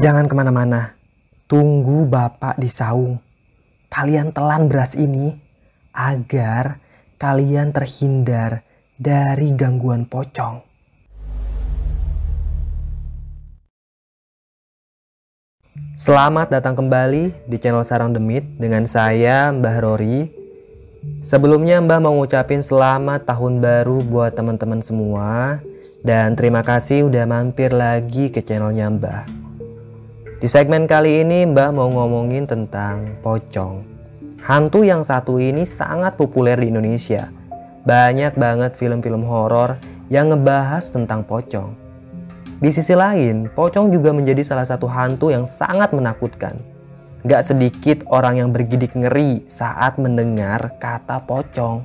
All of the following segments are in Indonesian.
Jangan ke mana-mana. Tunggu Bapak di saung. Kalian telan beras ini agar kalian terhindar dari gangguan pocong. Selamat datang kembali di channel Sarang Demit dengan saya Mbah Rory. Sebelumnya Mbah mau ngucapin selamat tahun baru buat teman-teman semua dan terima kasih udah mampir lagi ke channelnya Mbah. Di segmen kali ini Mbah mau ngomongin tentang pocong. Hantu yang satu ini sangat populer di Indonesia. Banyak banget film-film horor yang ngebahas tentang pocong. Di sisi lain, pocong juga menjadi salah satu hantu yang sangat menakutkan. Gak sedikit orang yang bergidik ngeri saat mendengar kata pocong.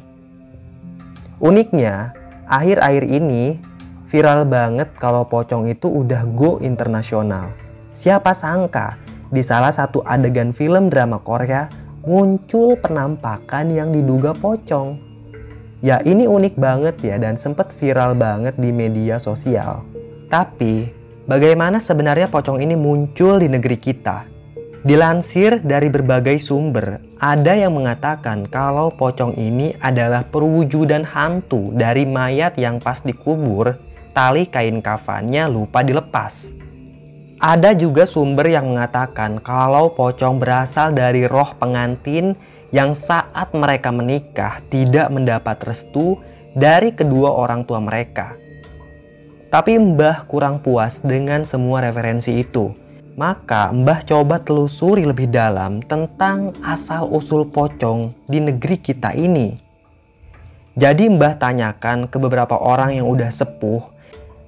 Uniknya, akhir-akhir ini viral banget kalau pocong itu udah go internasional. Siapa sangka di salah satu adegan film drama Korea muncul penampakan yang diduga pocong. Ya ini unik banget ya dan sempat viral banget di media sosial. Tapi bagaimana sebenarnya pocong ini muncul di negeri kita? Dilansir dari berbagai sumber, ada yang mengatakan kalau pocong ini adalah perwujudan hantu dari mayat yang pas dikubur, tali kain kafannya lupa dilepas. Ada juga sumber yang mengatakan kalau pocong berasal dari roh pengantin yang saat mereka menikah tidak mendapat restu dari kedua orang tua mereka. Tapi Mbah kurang puas dengan semua referensi itu maka Mbah coba telusuri lebih dalam tentang asal-usul pocong di negeri kita ini. Jadi Mbah tanyakan ke beberapa orang yang udah sepuh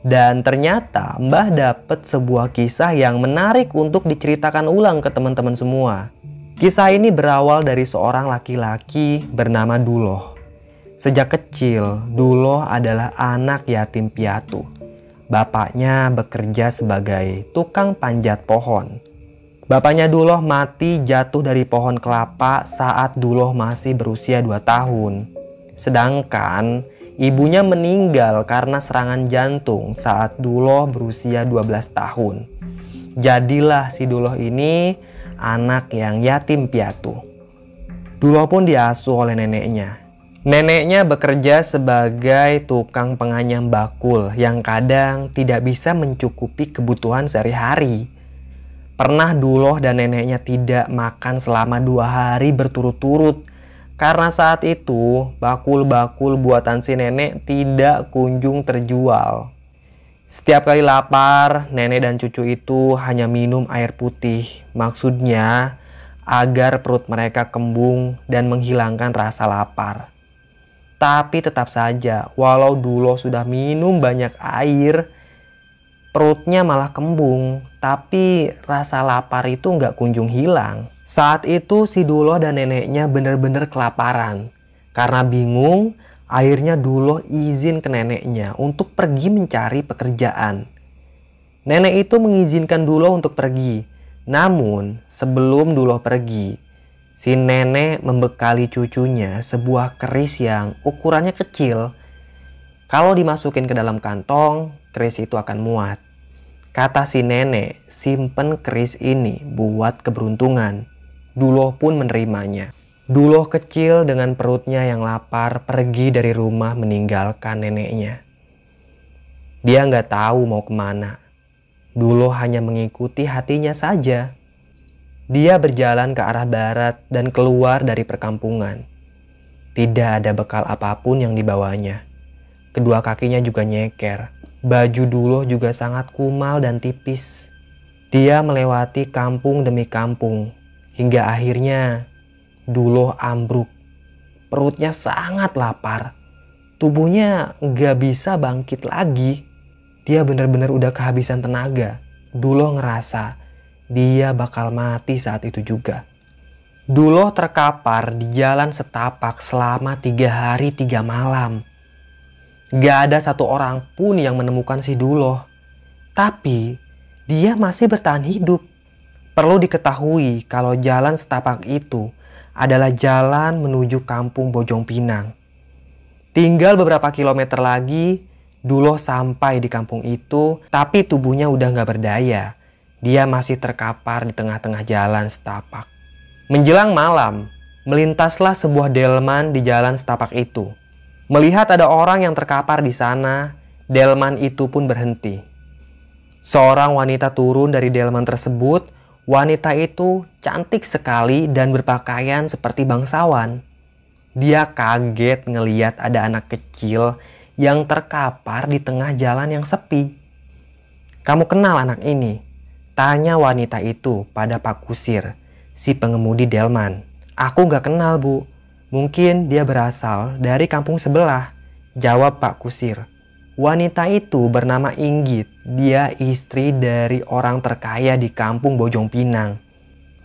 dan ternyata Mbah dapet sebuah kisah yang menarik untuk diceritakan ulang ke teman-teman semua. Kisah ini berawal dari seorang laki-laki bernama Duloh. Sejak kecil, Duloh adalah anak yatim piatu. Bapaknya bekerja sebagai tukang panjat pohon. Bapaknya Duloh mati jatuh dari pohon kelapa saat Duloh masih berusia 2 tahun. Sedangkan ibunya meninggal karena serangan jantung saat Duloh berusia 12 tahun. Jadilah si Duloh ini anak yang yatim piatu. Duloh pun diasuh oleh neneknya. Neneknya bekerja sebagai tukang penganyam bakul yang kadang tidak bisa mencukupi kebutuhan sehari-hari. Pernah Duloh dan neneknya tidak makan selama dua hari berturut-turut karena saat itu bakul-bakul buatan si nenek tidak kunjung terjual. Setiap kali lapar, nenek dan cucu itu hanya minum air putih. Maksudnya agar perut mereka kembung dan menghilangkan rasa lapar. Tapi tetap saja, walau Dulo sudah minum banyak air, perutnya malah kembung. Tapi rasa lapar itu nggak kunjung hilang. Saat itu si Dulo dan neneknya benar-benar kelaparan. Karena bingung, akhirnya Dulo izin ke neneknya untuk pergi mencari pekerjaan. Nenek itu mengizinkan Dulo untuk pergi. Namun, sebelum Dulo pergi, Si nenek membekali cucunya sebuah keris yang ukurannya kecil. Kalau dimasukin ke dalam kantong, keris itu akan muat. Kata si nenek, simpen keris ini buat keberuntungan. Duloh pun menerimanya. Duloh kecil dengan perutnya yang lapar pergi dari rumah meninggalkan neneknya. Dia nggak tahu mau ke mana. Duloh hanya mengikuti hatinya saja. Dia berjalan ke arah barat dan keluar dari perkampungan. Tidak ada bekal apa pun yang dibawanya. Kedua kakinya juga nyeker. Baju Duloh juga sangat kumal dan tipis. Dia melewati kampung demi kampung. Hingga akhirnya Duloh ambruk. Perutnya sangat lapar. Tubuhnya gak bisa bangkit lagi. Dia benar-benar udah kehabisan tenaga. Duloh ngerasa dia bakal mati saat itu juga. Duloh terkapar di jalan setapak selama tiga hari tiga malam. Gak ada satu orang pun yang menemukan si Duloh. Tapi dia masih bertahan hidup. Perlu diketahui kalau jalan setapak itu adalah jalan menuju kampung Bojong Pinang. Tinggal beberapa kilometer lagi, Duloh sampai di kampung itu, tapi tubuhnya udah gak berdaya Dia masih terkapar di tengah-tengah jalan setapak. Menjelang malam, melintaslah sebuah delman di jalan setapak itu. Melihat ada orang yang terkapar di sana, delman itu pun berhenti. Seorang wanita turun dari delman tersebut. Wanita itu cantik sekali dan berpakaian seperti bangsawan. Dia kaget ngeliat ada anak kecil yang terkapar di tengah jalan yang sepi. Kamu kenal anak ini? Tanya wanita itu pada Pak Kusir, si pengemudi delman. Aku gak kenal bu, mungkin dia berasal dari kampung sebelah. Jawab Pak Kusir. Wanita itu bernama Inggit. Dia istri dari orang terkaya di kampung Bojong Pinang.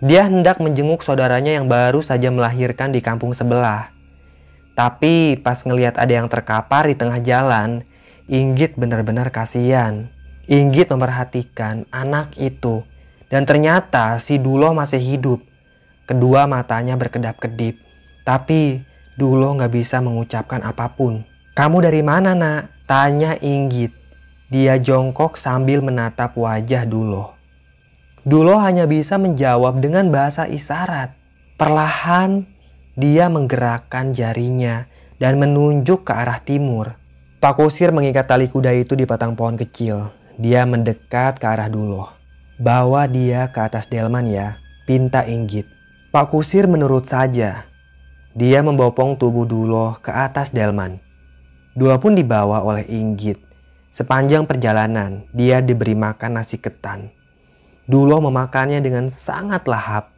Dia hendak menjenguk saudaranya yang baru saja melahirkan di kampung sebelah. Tapi pas ngelihat ada yang terkapar di tengah jalan, Inggit benar-benar kasihan. Inggit memperhatikan anak itu dan ternyata si Dulo masih hidup. Kedua matanya berkedap-kedip. Tapi Dulo nggak bisa mengucapkan apa pun. Kamu dari mana nak? Tanya Inggit. Dia jongkok sambil menatap wajah Dulo. Dulo hanya bisa menjawab dengan bahasa isyarat. Perlahan dia menggerakkan jarinya dan menunjuk ke arah timur. Pak Kusir mengikat tali kuda itu di batang pohon kecil dia mendekat ke arah Duloh. Bawa dia ke atas delman ya, pinta Inggit. Pak Kusir menurut saja. Dia membopong tubuh Duloh ke atas delman. Duloh pun dibawa oleh Inggit. Sepanjang perjalanan, dia diberi makan nasi ketan. Duloh memakannya dengan sangat lahap.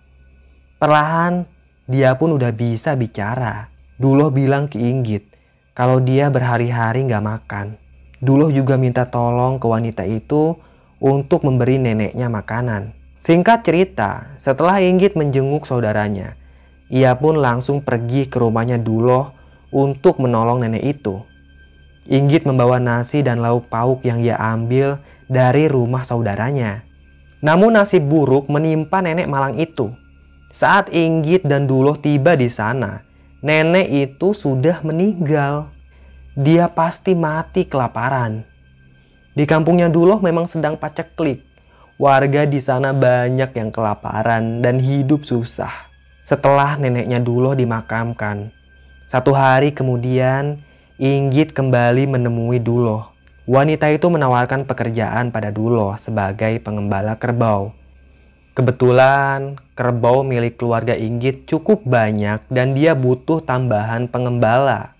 Perlahan, dia pun udah bisa bicara. Duloh bilang ke Inggit kalau dia berhari-hari nggak makan. Duloh juga minta tolong ke wanita itu untuk memberi neneknya makanan. Singkat cerita, setelah Inggit menjenguk saudaranya, ia pun langsung pergi ke rumahnya Duloh untuk menolong nenek itu. Inggit membawa nasi dan lauk pauk yang ia ambil dari rumah saudaranya. Namun nasib buruk menimpa nenek malang itu. Saat Inggit dan Duloh tiba di sana, nenek itu sudah meninggal dia pasti mati kelaparan. Di kampungnya Duloh memang sedang paceklik. Warga di sana banyak yang kelaparan dan hidup susah. Setelah neneknya Duloh dimakamkan, satu hari kemudian Inggit kembali menemui Duloh. Wanita itu menawarkan pekerjaan pada Duloh sebagai pengembala kerbau. Kebetulan kerbau milik keluarga Inggit cukup banyak dan dia butuh tambahan pengembala.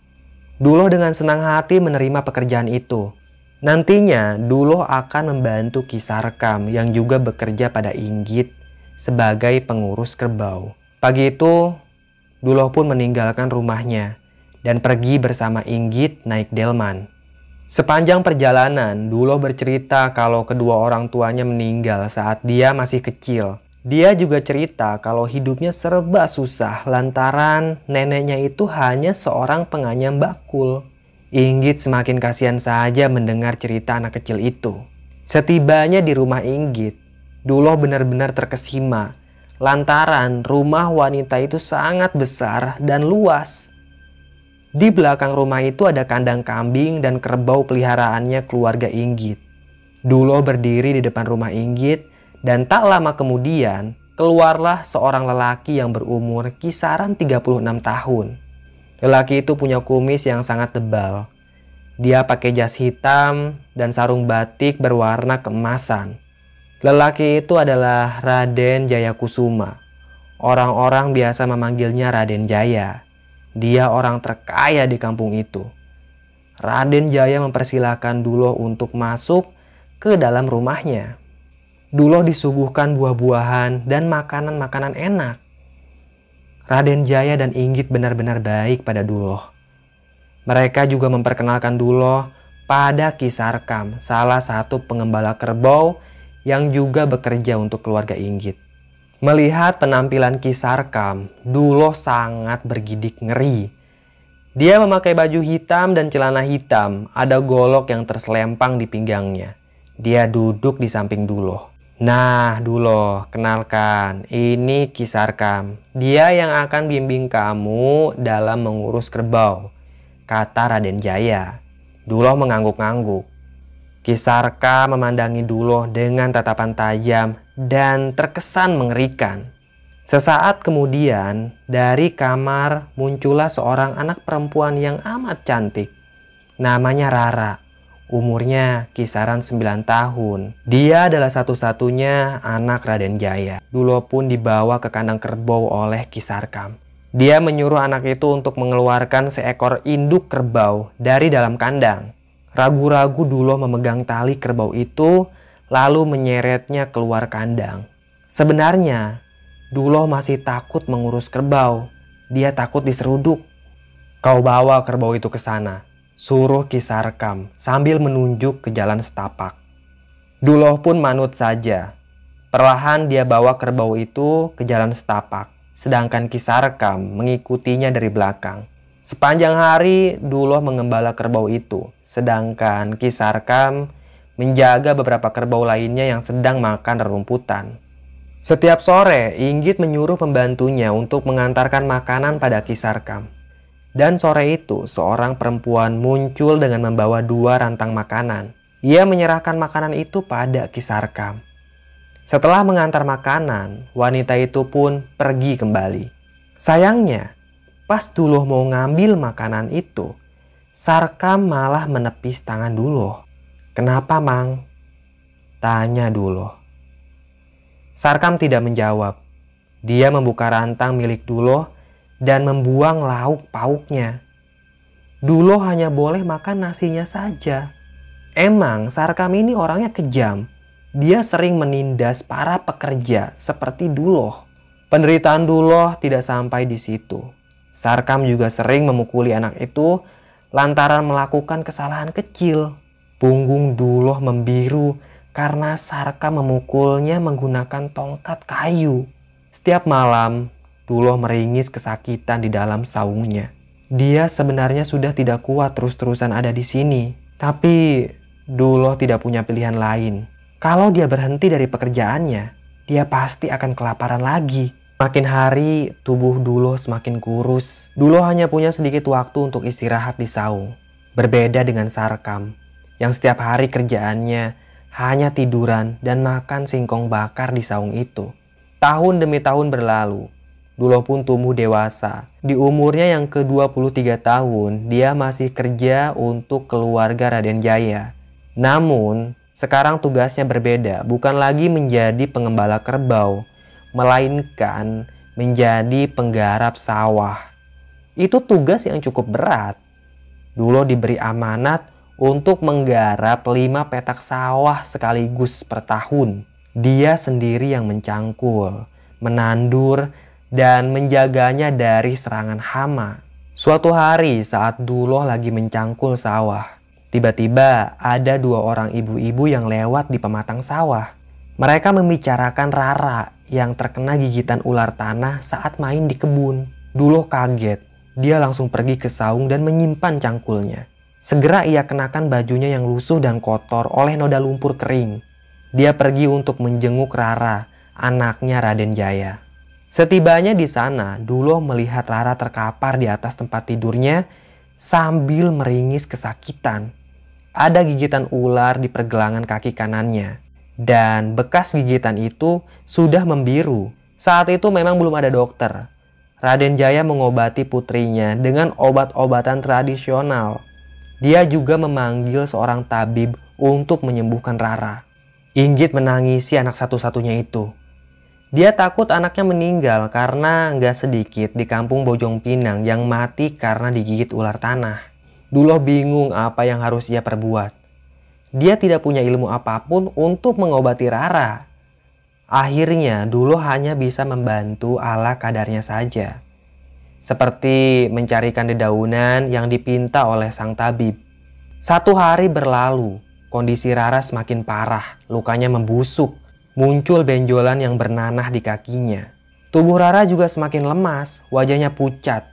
Duloh dengan senang hati menerima pekerjaan itu. Nantinya Duloh akan membantu Kisarkam yang juga bekerja pada Inggit sebagai pengurus kerbau. Pagi itu, Duloh pun meninggalkan rumahnya dan pergi bersama Inggit naik delman. Sepanjang perjalanan, Duloh bercerita kalau kedua orang tuanya meninggal saat dia masih kecil dia juga cerita kalau hidupnya serba susah lantaran neneknya itu hanya seorang penganyam bakul. Inggit semakin kasihan saja mendengar cerita anak kecil itu. Setibanya di rumah Inggit, Duloh benar-benar terkesima lantaran rumah wanita itu sangat besar dan luas. Di belakang rumah itu ada kandang kambing dan kerbau peliharaannya keluarga Inggit. Duloh berdiri di depan rumah Inggit dan tak lama kemudian, keluarlah seorang lelaki yang berumur kisaran 36 tahun. Lelaki itu punya kumis yang sangat tebal. Dia pakai jas hitam dan sarung batik berwarna keemasan. Lelaki itu adalah Raden Jayakusuma. Orang-orang biasa memanggilnya Raden Jaya. Dia orang terkaya di kampung itu. Raden Jaya mempersilahkan Dulo untuk masuk ke dalam rumahnya. Duloh disuguhkan buah-buahan dan makanan-makanan enak. Raden Jaya dan Inggit benar-benar baik pada Duloh. Mereka juga memperkenalkan Duloh pada Kisarkam, salah satu pengembala kerbau yang juga bekerja untuk keluarga Inggit. Melihat penampilan Kisarkam, Duloh sangat bergidik ngeri. Dia memakai baju hitam dan celana hitam, ada golok yang terselempang di pinggangnya. Dia duduk di samping Duloh. Nah, dulu kenalkan, ini Kisarkam. Dia yang akan bimbing kamu dalam mengurus kerbau, kata Raden Jaya. Dulo mengangguk-angguk. Kisarka memandangi Duloh dengan tatapan tajam dan terkesan mengerikan. Sesaat kemudian, dari kamar muncullah seorang anak perempuan yang amat cantik. Namanya Rara. Umurnya kisaran 9 tahun. Dia adalah satu-satunya anak Raden Jaya. Dulo pun dibawa ke kandang kerbau oleh Kisarkam. Dia menyuruh anak itu untuk mengeluarkan seekor induk kerbau dari dalam kandang. Ragu-ragu Dulo memegang tali kerbau itu lalu menyeretnya keluar kandang. Sebenarnya, Dulo masih takut mengurus kerbau. Dia takut diseruduk. Kau bawa kerbau itu ke sana. Suruh Kisarkam sambil menunjuk ke jalan setapak. Dulo pun manut saja. Perlahan dia bawa kerbau itu ke jalan setapak. Sedangkan Kisarkam mengikutinya dari belakang. Sepanjang hari Duloh mengembala kerbau itu, sedangkan Kisarkam menjaga beberapa kerbau lainnya yang sedang makan rerumputan. Setiap sore, Inggit menyuruh pembantunya untuk mengantarkan makanan pada Kisarkam. Dan sore itu, seorang perempuan muncul dengan membawa dua rantang makanan. Ia menyerahkan makanan itu pada Kisarkam. Setelah mengantar makanan, wanita itu pun pergi kembali. Sayangnya, Pas Duloh mau ngambil makanan itu, Sarkam malah menepis tangan Duloh. Kenapa, Mang? Tanya Duloh. Sarkam tidak menjawab. Dia membuka rantang milik Duloh dan membuang lauk pauknya. Duloh hanya boleh makan nasinya saja. Emang Sarkam ini orangnya kejam. Dia sering menindas para pekerja seperti Duloh. Penderitaan Duloh tidak sampai di situ. Sarkam juga sering memukuli anak itu lantaran melakukan kesalahan kecil. Punggung Duloh membiru karena Sarkam memukulnya menggunakan tongkat kayu. Setiap malam, Duloh meringis kesakitan di dalam saungnya. Dia sebenarnya sudah tidak kuat terus-terusan ada di sini. Tapi Duloh tidak punya pilihan lain. Kalau dia berhenti dari pekerjaannya, dia pasti akan kelaparan lagi. Makin hari tubuh Dulo semakin kurus. Dulo hanya punya sedikit waktu untuk istirahat di saung. Berbeda dengan Sarkam yang setiap hari kerjaannya hanya tiduran dan makan singkong bakar di saung itu. Tahun demi tahun berlalu. Dulo pun tumbuh dewasa. Di umurnya yang ke-23 tahun, dia masih kerja untuk keluarga Raden Jaya. Namun, sekarang tugasnya berbeda, bukan lagi menjadi pengembala kerbau, melainkan menjadi penggarap sawah. Itu tugas yang cukup berat. Dulu diberi amanat untuk menggarap lima petak sawah sekaligus per tahun. Dia sendiri yang mencangkul, menandur, dan menjaganya dari serangan hama. Suatu hari saat Duloh lagi mencangkul sawah, tiba-tiba ada dua orang ibu-ibu yang lewat di pematang sawah. Mereka membicarakan Rara yang terkena gigitan ular tanah saat main di kebun. Dulo kaget, dia langsung pergi ke saung dan menyimpan cangkulnya. Segera ia kenakan bajunya yang lusuh dan kotor oleh noda lumpur kering. Dia pergi untuk menjenguk Rara, anaknya Raden Jaya. Setibanya di sana, Dulo melihat Rara terkapar di atas tempat tidurnya sambil meringis kesakitan. Ada gigitan ular di pergelangan kaki kanannya dan bekas gigitan itu sudah membiru. Saat itu memang belum ada dokter. Raden Jaya mengobati putrinya dengan obat-obatan tradisional. Dia juga memanggil seorang tabib untuk menyembuhkan Rara. Inggit menangisi anak satu-satunya itu. Dia takut anaknya meninggal karena nggak sedikit di kampung Bojong Pinang yang mati karena digigit ular tanah. Duloh bingung apa yang harus ia perbuat. Dia tidak punya ilmu apa pun untuk mengobati Rara. Akhirnya dulu hanya bisa membantu ala kadarnya saja. Seperti mencarikan dedaunan yang dipinta oleh sang tabib. Satu hari berlalu, kondisi Rara semakin parah, lukanya membusuk, muncul benjolan yang bernanah di kakinya. Tubuh Rara juga semakin lemas, wajahnya pucat.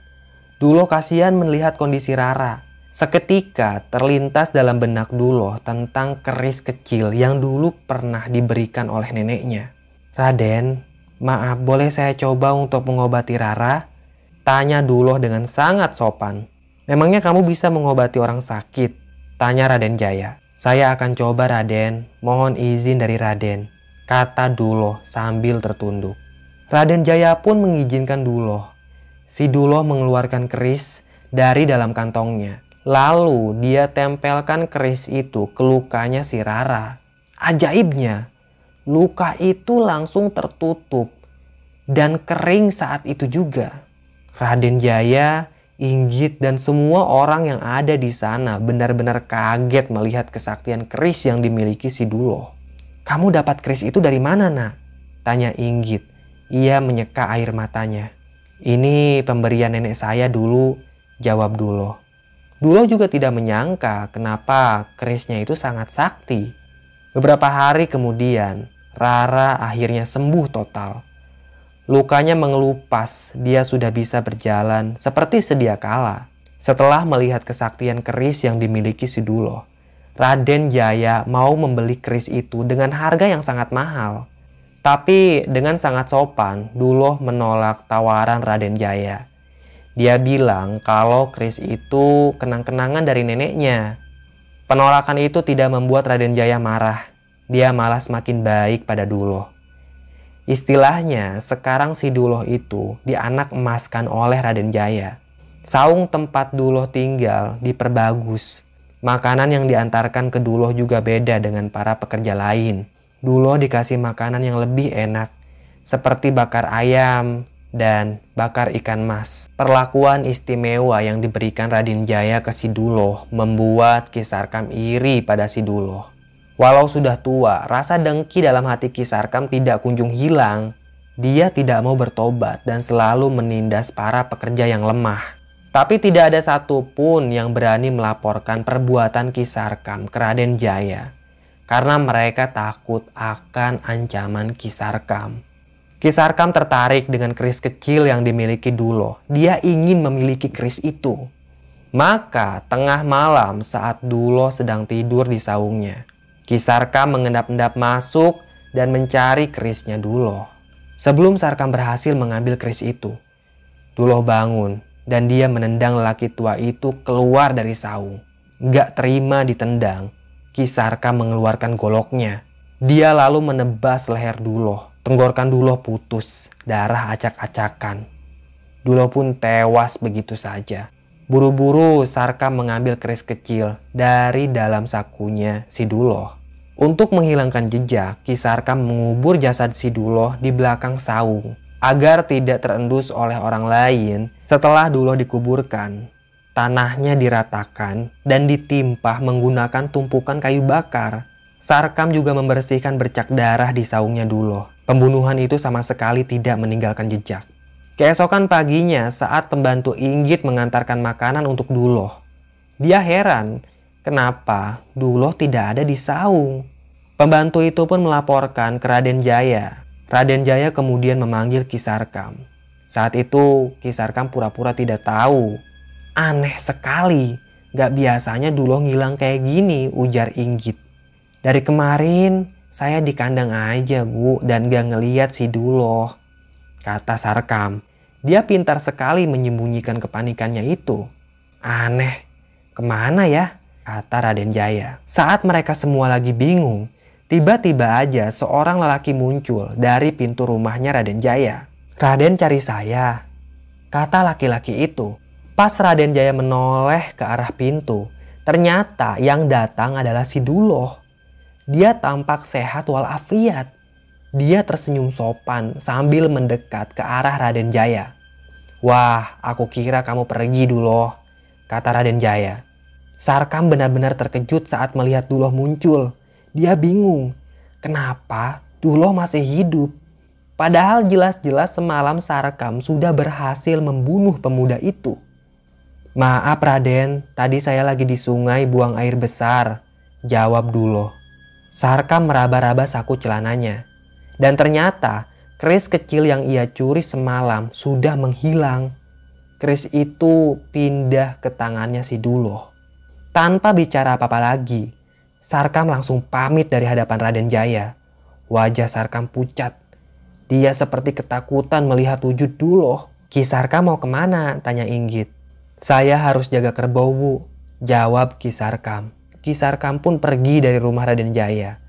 Dulu kasihan melihat kondisi Rara. Seketika terlintas dalam benak Duloh tentang keris kecil yang dulu pernah diberikan oleh neneknya. Raden, maaf boleh saya coba untuk mengobati Rara? Tanya Duloh dengan sangat sopan. Memangnya kamu bisa mengobati orang sakit? Tanya Raden Jaya. Saya akan coba Raden, mohon izin dari Raden, kata Duloh sambil tertunduk. Raden Jaya pun mengizinkan Duloh. Si Duloh mengeluarkan keris dari dalam kantongnya. Lalu dia tempelkan keris itu ke lukanya si Rara. Ajaibnya, luka itu langsung tertutup dan kering saat itu juga. Raden Jaya, Inggit dan semua orang yang ada di sana benar-benar kaget melihat kesaktian keris yang dimiliki si Duloh. Kamu dapat keris itu dari mana nak? Tanya Inggit ia menyeka air matanya. Ini pemberian nenek saya dulu, jawab Dulo. Dulo juga tidak menyangka kenapa kerisnya itu sangat sakti. Beberapa hari kemudian, Rara akhirnya sembuh total. Lukanya mengelupas, dia sudah bisa berjalan seperti sedia kala. Setelah melihat kesaktian keris yang dimiliki si Dulo, Raden Jaya mau membeli keris itu dengan harga yang sangat mahal. Tapi dengan sangat sopan, Duloh menolak tawaran Raden Jaya. Dia bilang kalau Kris itu kenang-kenangan dari neneknya. Penolakan itu tidak membuat Raden Jaya marah. Dia malah semakin baik pada Duloh. Istilahnya, sekarang si Duloh itu dianak emaskan oleh Raden Jaya. Saung tempat Duloh tinggal diperbagus. Makanan yang diantarkan ke Duloh juga beda dengan para pekerja lain. Dulo dikasih makanan yang lebih enak, seperti bakar ayam dan bakar ikan mas. Perlakuan istimewa yang diberikan Raden Jaya ke si Dulo membuat Kisarkam iri pada si Dulo. Walau sudah tua, rasa dengki dalam hati Kisarkam tidak kunjung hilang. Dia tidak mau bertobat dan selalu menindas para pekerja yang lemah. Tapi tidak ada satupun yang berani melaporkan perbuatan Kisarkam ke Raden Jaya karena mereka takut akan ancaman Kisarkam. Kisarkam tertarik dengan keris kecil yang dimiliki Dulo. Dia ingin memiliki keris itu. Maka tengah malam saat Dulo sedang tidur di saungnya, Kisarkam mengendap-endap masuk dan mencari kerisnya Dulo. Sebelum Sarkam berhasil mengambil keris itu, Dulo bangun dan dia menendang lelaki tua itu keluar dari saung. Gak terima ditendang, Kisarka mengeluarkan goloknya. Dia lalu menebas leher Duloh. Tenggorkan Duloh putus, darah acak-acakan. Duloh pun tewas begitu saja. Buru-buru Sarka mengambil keris kecil dari dalam sakunya si Duloh. Untuk menghilangkan jejak, Kisarka mengubur jasad si Duloh di belakang saung agar tidak terendus oleh orang lain setelah Duloh dikuburkan tanahnya diratakan dan ditimpah menggunakan tumpukan kayu bakar. Sarkam juga membersihkan bercak darah di saungnya dulu. Pembunuhan itu sama sekali tidak meninggalkan jejak. Keesokan paginya saat pembantu Inggit mengantarkan makanan untuk Duloh. Dia heran kenapa Duloh tidak ada di saung. Pembantu itu pun melaporkan ke Raden Jaya. Raden Jaya kemudian memanggil Kisarkam. Saat itu Kisarkam pura-pura tidak tahu Aneh sekali, gak biasanya dulu ngilang kayak gini, ujar Inggit. Dari kemarin saya di kandang aja bu dan gak ngeliat si Duloh. Kata Sarkam, dia pintar sekali menyembunyikan kepanikannya itu. Aneh, ke mana ya? Kata Raden Jaya. Saat mereka semua lagi bingung, tiba-tiba aja seorang lelaki muncul dari pintu rumahnya Raden Jaya. Raden cari saya, kata laki-laki itu. Pas Raden Jaya menoleh ke arah pintu, ternyata yang datang adalah si Duloh. Dia tampak sehat walafiat. Dia tersenyum sopan sambil mendekat ke arah Raden Jaya. Wah, aku kira kamu pergi Duloh, kata Raden Jaya. Sarkam benar-benar terkejut saat melihat Duloh muncul. Dia bingung, kenapa Duloh masih hidup? Padahal jelas-jelas semalam Sarkam sudah berhasil membunuh pemuda itu. Maaf Raden, tadi saya lagi di sungai buang air besar. Jawab dulu. Sarka meraba-raba saku celananya. Dan ternyata keris kecil yang ia curi semalam sudah menghilang. Keris itu pindah ke tangannya si Duloh. Tanpa bicara apa-apa lagi, Sarkam langsung pamit dari hadapan Raden Jaya. Wajah Sarkam pucat. Dia seperti ketakutan melihat wujud Duloh. Kisarka mau ke mana? Tanya Inggit. Saya harus jaga kerbau, Bu. Jawab Kisarkam. Kisarkam pun pergi dari rumah Raden Jaya.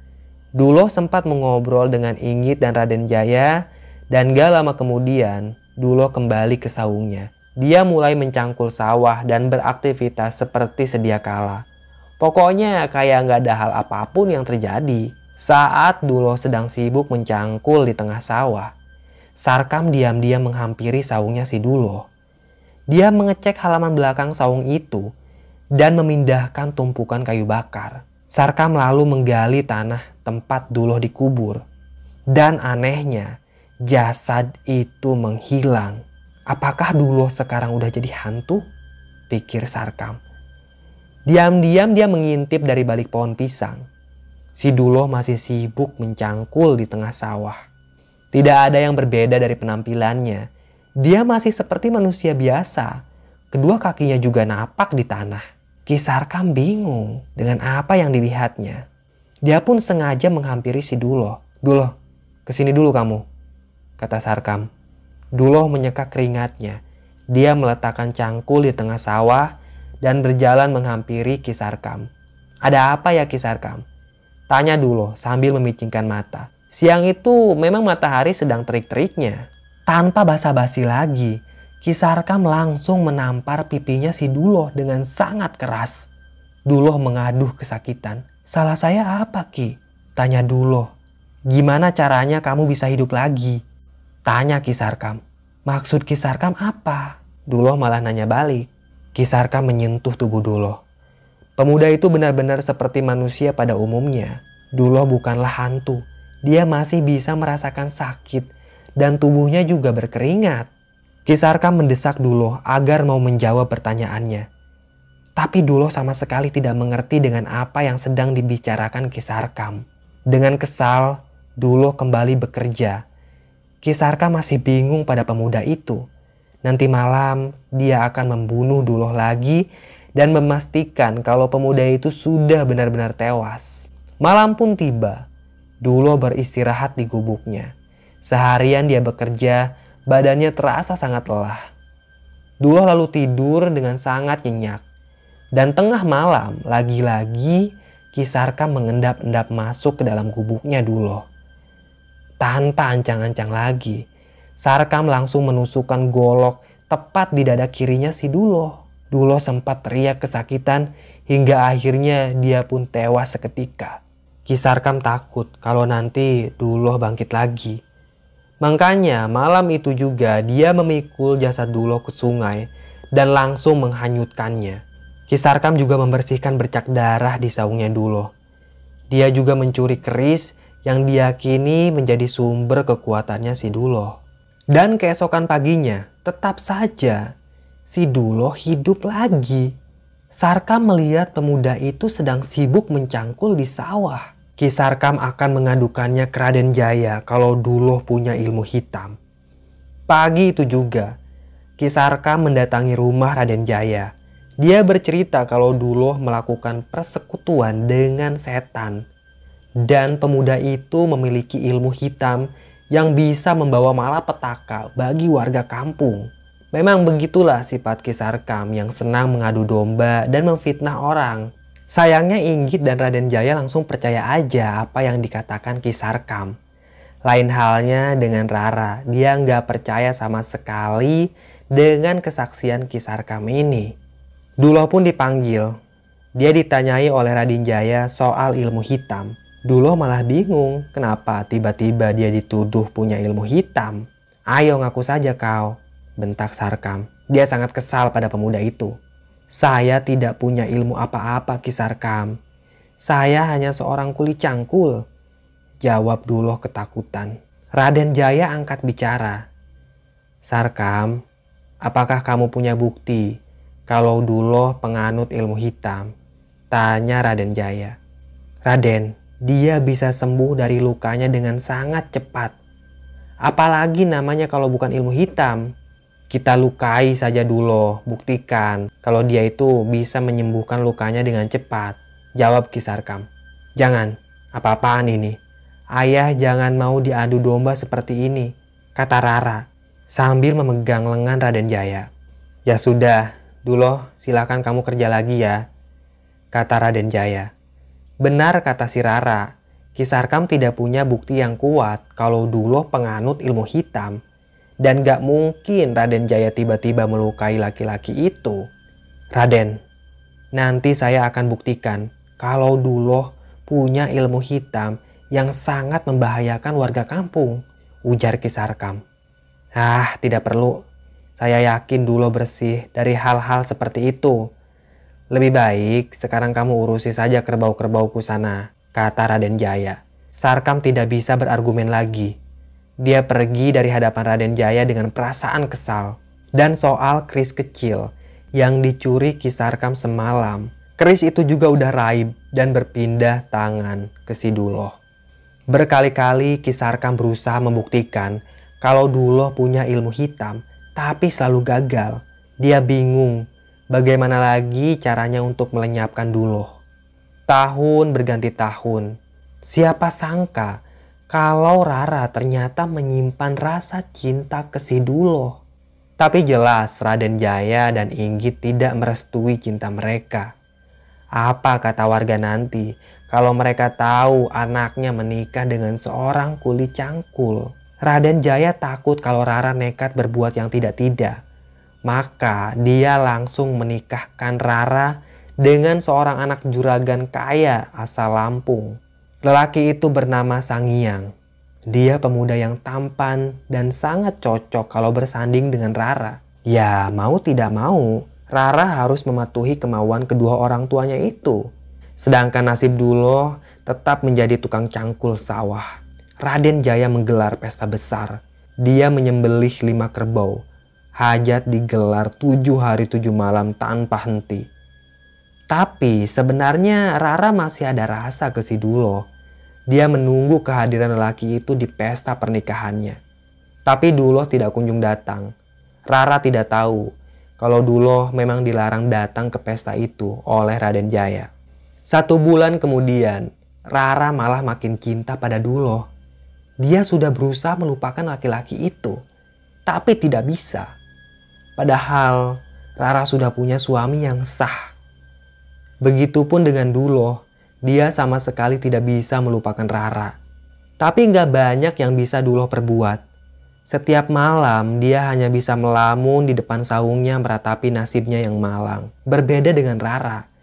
Duloh sempat mengobrol dengan Inggit dan Raden Jaya dan gak lama kemudian Duloh kembali ke saungnya. Dia mulai mencangkul sawah dan beraktivitas seperti sedia kala. Pokoknya kayak nggak ada hal apa pun yang terjadi. Saat Duloh sedang sibuk mencangkul di tengah sawah, Sarkam diam-diam menghampiri saungnya si Duloh. Dia mengecek halaman belakang saung itu dan memindahkan tumpukan kayu bakar. Sarkam lalu menggali tanah tempat Duloh dikubur. Dan anehnya, jasad itu menghilang. Apakah Duloh sekarang udah jadi hantu? Pikir Sarkam. Diam-diam dia mengintip dari balik pohon pisang. Si Duloh masih sibuk mencangkul di tengah sawah. Tidak ada yang berbeda dari penampilannya. Dia masih seperti manusia biasa. Kedua kakinya juga napak di tanah. Kisarkam bingung dengan apa yang dilihatnya. Dia pun sengaja menghampiri si Duloh. Duloh, ke sini dulu kamu, kata Sarkam. Duloh menyeka keringatnya. Dia meletakkan cangkul di tengah sawah dan berjalan menghampiri Kisarkam. Ada apa ya Kisarkam? Tanya Duloh sambil memicingkan mata. Siang itu memang matahari sedang terik-teriknya. Tanpa basa-basi lagi, Kisarkam langsung menampar pipinya si Duloh dengan sangat keras. Duloh mengaduh kesakitan. Salah saya apa Ki? Tanya Duloh. Gimana caranya kamu bisa hidup lagi? Tanya Kisarkam. Maksud Kisarkam apa? Duloh malah nanya balik. Kisarkam menyentuh tubuh Duloh. Pemuda itu benar-benar seperti manusia pada umumnya. Duloh bukanlah hantu. Dia masih bisa merasakan sakit dan tubuhnya juga berkeringat. Kisarkam mendesak Duloh agar mau menjawab pertanyaannya. Tapi Duloh sama sekali tidak mengerti dengan apa yang sedang dibicarakan Kisarkam. Dengan kesal, Duloh kembali bekerja Kisarka masih bingung pada pemuda itu. Nanti malam dia akan membunuh Duloh lagi dan memastikan kalau pemuda itu sudah benar-benar tewas. Malam pun tiba. Duloh beristirahat di gubuknya. Seharian dia bekerja, badannya terasa sangat lelah. Duloh lalu tidur dengan sangat nyenyak. Dan tengah malam, lagi-lagi Kisarka mengendap-endap masuk ke dalam gubuknya Duloh. Tanpa ancang-ancang lagi, Sarkam langsung menusukkan golok tepat di dada kirinya si Dulo. Dulo sempat teriak kesakitan hingga akhirnya dia pun tewas seketika. Kisarkam takut kalau nanti Dulo bangkit lagi. Makanya malam itu juga dia memikul jasad Dulo ke sungai dan langsung menghanyutkannya. Kisarkam juga membersihkan bercak darah di saungnya Dulo. Dia juga mencuri keris yang diyakini menjadi sumber kekuatannya si Duloh. Dan keesokan paginya, tetap saja si Duloh hidup lagi. Sarkam melihat pemuda itu sedang sibuk mencangkul di sawah. Kisarkam akan mengadukannya ke Raden Jaya kalau Duloh punya ilmu hitam. Pagi itu juga, Kisarkam mendatangi rumah Raden Jaya. Dia bercerita kalau Duloh melakukan persekutuan dengan setan dan pemuda itu memiliki ilmu hitam yang bisa membawa malapetaka bagi warga kampung. Memang begitulah sifat Kisarkam yang senang mengadu domba dan memfitnah orang. Sayangnya Inggit dan Raden Jaya langsung percaya aja apa yang dikatakan Kisarkam. Lain halnya dengan Rara, dia nggak percaya sama sekali dengan kesaksian Kisarkam ini. Dulo pun dipanggil. Dia ditanyai oleh Raden Jaya soal ilmu hitam. Dulo malah bingung kenapa tiba-tiba dia dituduh punya ilmu hitam. Ayo ngaku saja kau, bentak Sarkam. Dia sangat kesal pada pemuda itu. Saya tidak punya ilmu apa-apa Kisarkam. Saya hanya seorang kuli cangkul. Jawab Dulo ketakutan. Raden Jaya angkat bicara. Sarkam, apakah kamu punya bukti kalau Dulo penganut ilmu hitam? Tanya Raden Jaya. Raden, dia bisa sembuh dari lukanya dengan sangat cepat. Apalagi namanya kalau bukan ilmu hitam. Kita lukai saja dulu, buktikan kalau dia itu bisa menyembuhkan lukanya dengan cepat. Jawab Kisarkam. Jangan, apa-apaan ini. Ayah jangan mau diadu domba seperti ini, kata Rara sambil memegang lengan Raden Jaya. Ya sudah, dulu silakan kamu kerja lagi ya. kata Raden Jaya. Benar kata si Rara, Kisarkam tidak punya bukti yang kuat kalau dulu penganut ilmu hitam. Dan gak mungkin Raden Jaya tiba-tiba melukai laki-laki itu. Raden, nanti saya akan buktikan kalau dulu punya ilmu hitam yang sangat membahayakan warga kampung, ujar Kisarkam. Ah, tidak perlu. Saya yakin dulu bersih dari hal-hal seperti itu. Lebih baik sekarang kamu urusi saja kerbau-kerbauku sana, kata Raden Jaya. Sarkam tidak bisa berargumen lagi. Dia pergi dari hadapan Raden Jaya dengan perasaan kesal. Dan soal kris kecil yang dicuri Kisarkam semalam. Kris itu juga udah raib dan berpindah tangan ke Siduloh. Berkali-kali Kisarkam berusaha membuktikan kalau Duloh punya ilmu hitam, tapi selalu gagal. Dia bingung bagaimana lagi caranya untuk melenyapkan Duloh. Tahun berganti tahun. Siapa sangka kalau Rara ternyata menyimpan rasa cinta ke si Duloh. Tapi jelas Raden Jaya dan Inggit tidak merestui cinta mereka. Apa kata warga nanti kalau mereka tahu anaknya menikah dengan seorang kuli cangkul. Raden Jaya takut kalau Rara nekat berbuat yang tidak-tidak. Maka dia langsung menikahkan Rara dengan seorang anak juragan kaya asal Lampung. Lelaki itu bernama Sangiang. Dia pemuda yang tampan dan sangat cocok kalau bersanding dengan Rara. Ya mau tidak mau, Rara harus mematuhi kemauan kedua orang tuanya itu. Sedangkan nasib Dulo tetap menjadi tukang cangkul sawah. Raden Jaya menggelar pesta besar. Dia menyembelih lima kerbau. Hajat digelar tujuh hari tujuh malam tanpa henti. Tapi sebenarnya Rara masih ada rasa ke si Dulo. Dia menunggu kehadiran lelaki itu di pesta pernikahannya. Tapi Dulo tidak kunjung datang. Rara tidak tahu kalau Dulo memang dilarang datang ke pesta itu oleh Raden Jaya. Satu bulan kemudian, Rara malah makin cinta pada Dulo. Dia sudah berusaha melupakan laki-laki itu, tapi tidak bisa. Padahal Rara sudah punya suami yang sah. Begitupun dengan Dulo, dia sama sekali tidak bisa melupakan Rara. Tapi nggak banyak yang bisa Dulo perbuat. Setiap malam dia hanya bisa melamun di depan saungnya meratapi nasibnya yang malang. Berbeda dengan Rara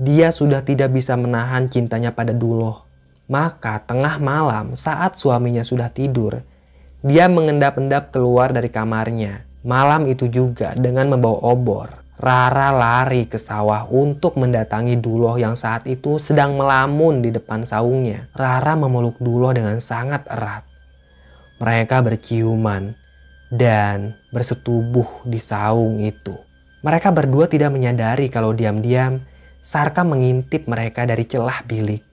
dia sudah tidak bisa menahan cintanya pada Duloh. Maka tengah malam saat suaminya sudah tidur, dia mengendap-endap keluar dari kamarnya. Malam itu juga dengan membawa obor. Rara lari ke sawah untuk mendatangi Duloh yang saat itu sedang melamun di depan saungnya. Rara memeluk Duloh dengan sangat erat. Mereka berciuman dan bersetubuh di saung itu. Mereka berdua tidak menyadari kalau diam-diam Sarkam mengintip mereka dari celah bilik.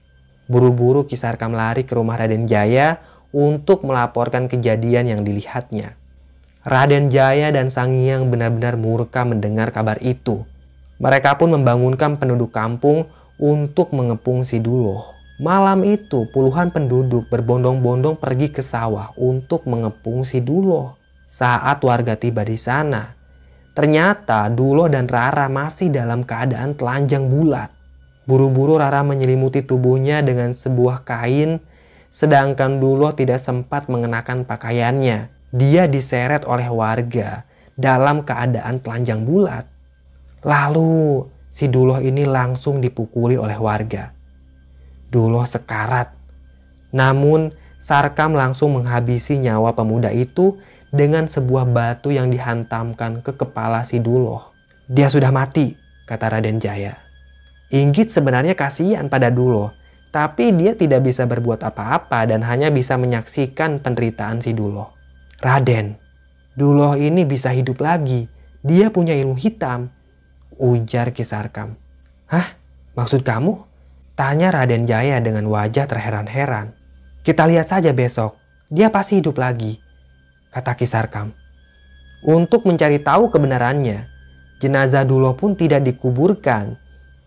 Buru-buru Kisarkam lari ke rumah Raden Jaya untuk melaporkan kejadian yang dilihatnya. Raden Jaya dan Sangiang benar-benar murka mendengar kabar itu. Mereka pun membangunkan penduduk kampung untuk mengepung si Duloh. Malam itu puluhan penduduk berbondong-bondong pergi ke sawah untuk mengepung si Duloh. Saat warga tiba di sana, Ternyata Dulo dan Rara masih dalam keadaan telanjang bulat. Buru-buru Rara menyelimuti tubuhnya dengan sebuah kain, sedangkan Dulo tidak sempat mengenakan pakaiannya. Dia diseret oleh warga dalam keadaan telanjang bulat. Lalu si Dulo ini langsung dipukuli oleh warga. Dulo sekarat. Namun Sarkam langsung menghabisi nyawa pemuda itu dengan sebuah batu yang dihantamkan ke kepala si Duloh. Dia sudah mati, kata Raden Jaya. Inggit sebenarnya kasihan pada Duloh, tapi dia tidak bisa berbuat apa-apa dan hanya bisa menyaksikan penderitaan si Duloh. Raden, Duloh ini bisa hidup lagi. Dia punya ilmu hitam, ujar Kisarkam. Hah? Maksud kamu? Tanya Raden Jaya dengan wajah terheran-heran. Kita lihat saja besok. Dia pasti hidup lagi kata Kisarkam. Untuk mencari tahu kebenarannya, jenazah Dulo pun tidak dikuburkan,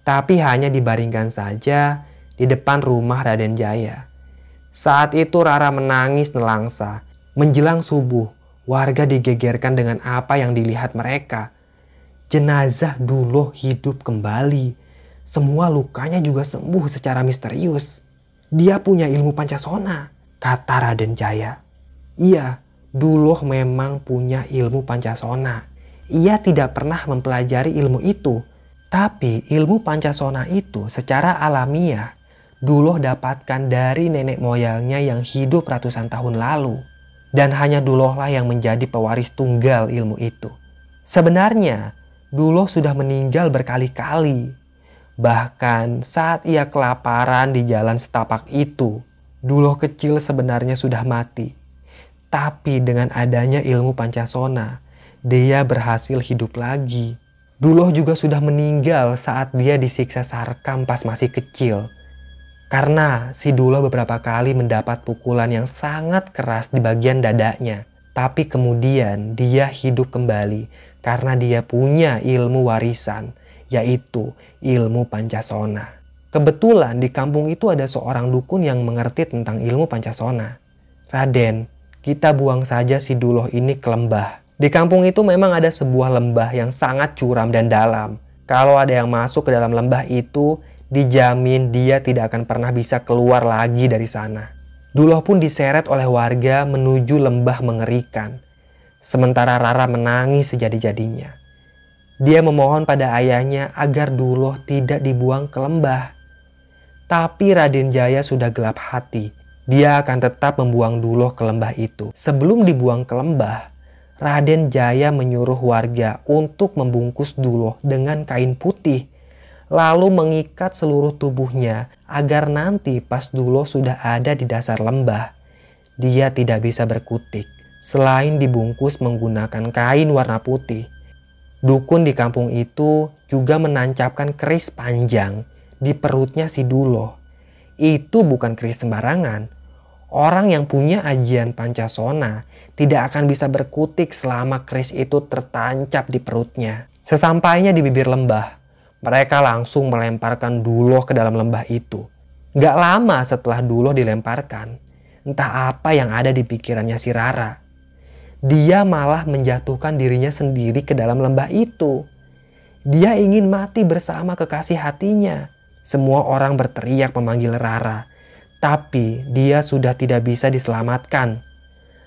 tapi hanya dibaringkan saja di depan rumah Raden Jaya. Saat itu Rara menangis nelangsa. Menjelang subuh, warga digegerkan dengan apa yang dilihat mereka. Jenazah Dulo hidup kembali. semua lukanya juga sembuh secara misterius. Dia punya ilmu pancasona, kata Raden Jaya. Iya, Duloh memang punya ilmu pancasona. Ia tidak pernah mempelajari ilmu itu. Tapi ilmu pancasona itu secara alamiah Duloh dapatkan dari nenek moyangnya yang hidup ratusan tahun lalu. Dan hanya Dulohlah yang menjadi pewaris tunggal ilmu itu. Sebenarnya, Duloh sudah meninggal berkali-kali. Bahkan saat ia kelaparan di jalan setapak itu, Duloh kecil sebenarnya sudah mati. Tapi dengan adanya ilmu Pancasona, dia berhasil hidup lagi. Duloh juga sudah meninggal saat dia disiksa sarkam pas masih kecil. Karena si Duloh beberapa kali mendapat pukulan yang sangat keras di bagian dadanya. Tapi kemudian dia hidup kembali karena dia punya ilmu warisan, yaitu ilmu Pancasona. Kebetulan di kampung itu ada seorang dukun yang mengerti tentang ilmu Pancasona. Raden, kita buang saja si Duloh ini ke lembah. Di kampung itu memang ada sebuah lembah yang sangat curam dan dalam. Kalau ada yang masuk ke dalam lembah itu, dijamin dia tidak akan pernah bisa keluar lagi dari sana. Duloh pun diseret oleh warga menuju lembah mengerikan. Sementara Rara menangis sejadi-jadinya. Dia memohon pada ayahnya agar Duloh tidak dibuang ke lembah. Tapi Raden Jaya sudah gelap hati dia akan tetap membuang Duloh ke lembah itu. Sebelum dibuang ke lembah, Raden Jaya menyuruh warga untuk membungkus Duloh dengan kain putih, lalu mengikat seluruh tubuhnya agar nanti pas Duloh sudah ada di dasar lembah, dia tidak bisa berkutik selain dibungkus menggunakan kain warna putih. Dukun di kampung itu juga menancapkan keris panjang di perutnya si Duloh. Itu bukan keris sembarangan, Orang yang punya ajian pancasona tidak akan bisa berkutik selama keris itu tertancap di perutnya. Sesampainya di bibir lembah, mereka langsung melemparkan Duloh ke dalam lembah itu. Gak lama setelah Duloh dilemparkan, entah apa yang ada di pikirannya si Rara. Dia malah menjatuhkan dirinya sendiri ke dalam lembah itu. Dia ingin mati bersama kekasih hatinya. Semua orang berteriak memanggil Rara tapi dia sudah tidak bisa diselamatkan.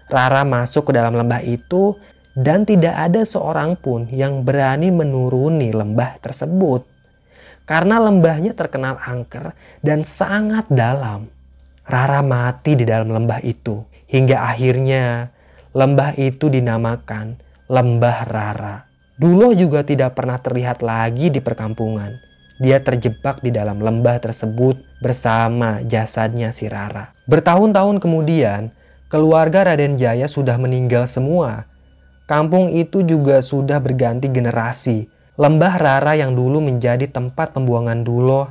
Rara masuk ke dalam lembah itu dan tidak ada seorang pun yang berani menuruni lembah tersebut. Karena lembahnya terkenal angker dan sangat dalam. Rara mati di dalam lembah itu hingga akhirnya lembah itu dinamakan Lembah Rara. Dulu juga tidak pernah terlihat lagi di perkampungan dia terjebak di dalam lembah tersebut bersama jasadnya si Rara. Bertahun-tahun kemudian, keluarga Raden Jaya sudah meninggal semua. Kampung itu juga sudah berganti generasi. Lembah Rara yang dulu menjadi tempat pembuangan Duloh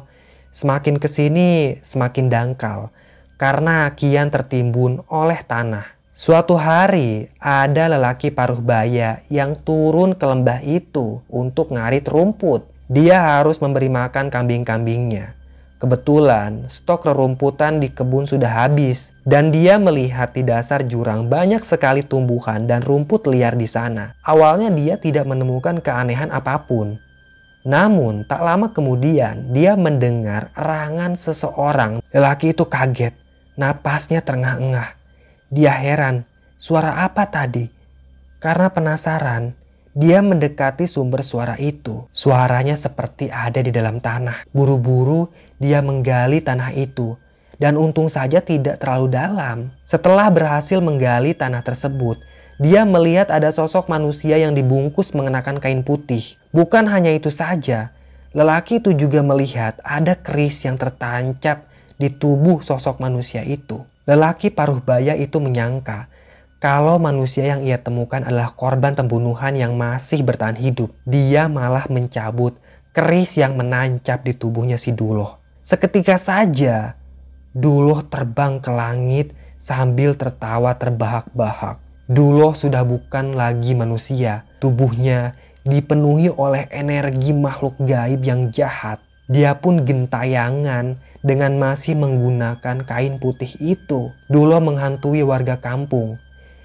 semakin ke sini semakin dangkal karena kian tertimbun oleh tanah. Suatu hari ada lelaki paruh baya yang turun ke lembah itu untuk ngarit rumput. Dia harus memberi makan kambing-kambingnya. Kebetulan stok rerumputan di kebun sudah habis dan dia melihat di dasar jurang banyak sekali tumbuhan dan rumput liar di sana. Awalnya dia tidak menemukan keanehan apa pun. Namun tak lama kemudian dia mendengar erangan seseorang. Lelaki itu kaget, napasnya terengah-engah. Dia heran, suara apa tadi? Karena penasaran, dia mendekati sumber suara itu. Suaranya seperti ada di dalam tanah. Buru-buru dia menggali tanah itu. Dan untung saja tidak terlalu dalam. Setelah berhasil menggali tanah tersebut, dia melihat ada sosok manusia yang dibungkus mengenakan kain putih. Bukan hanya itu saja, lelaki itu juga melihat ada keris yang tertancap di tubuh sosok manusia itu. Lelaki paruh baya itu menyangka kalau manusia yang ia temukan adalah korban pembunuhan yang masih bertahan hidup, dia malah mencabut keris yang menancap di tubuhnya si Duloh. Seketika saja, Duloh terbang ke langit sambil tertawa terbahak-bahak. Duloh sudah bukan lagi manusia, tubuhnya dipenuhi oleh energi makhluk gaib yang jahat. Dia pun gentayangan dengan masih menggunakan kain putih itu. Duloh menghantui warga kampung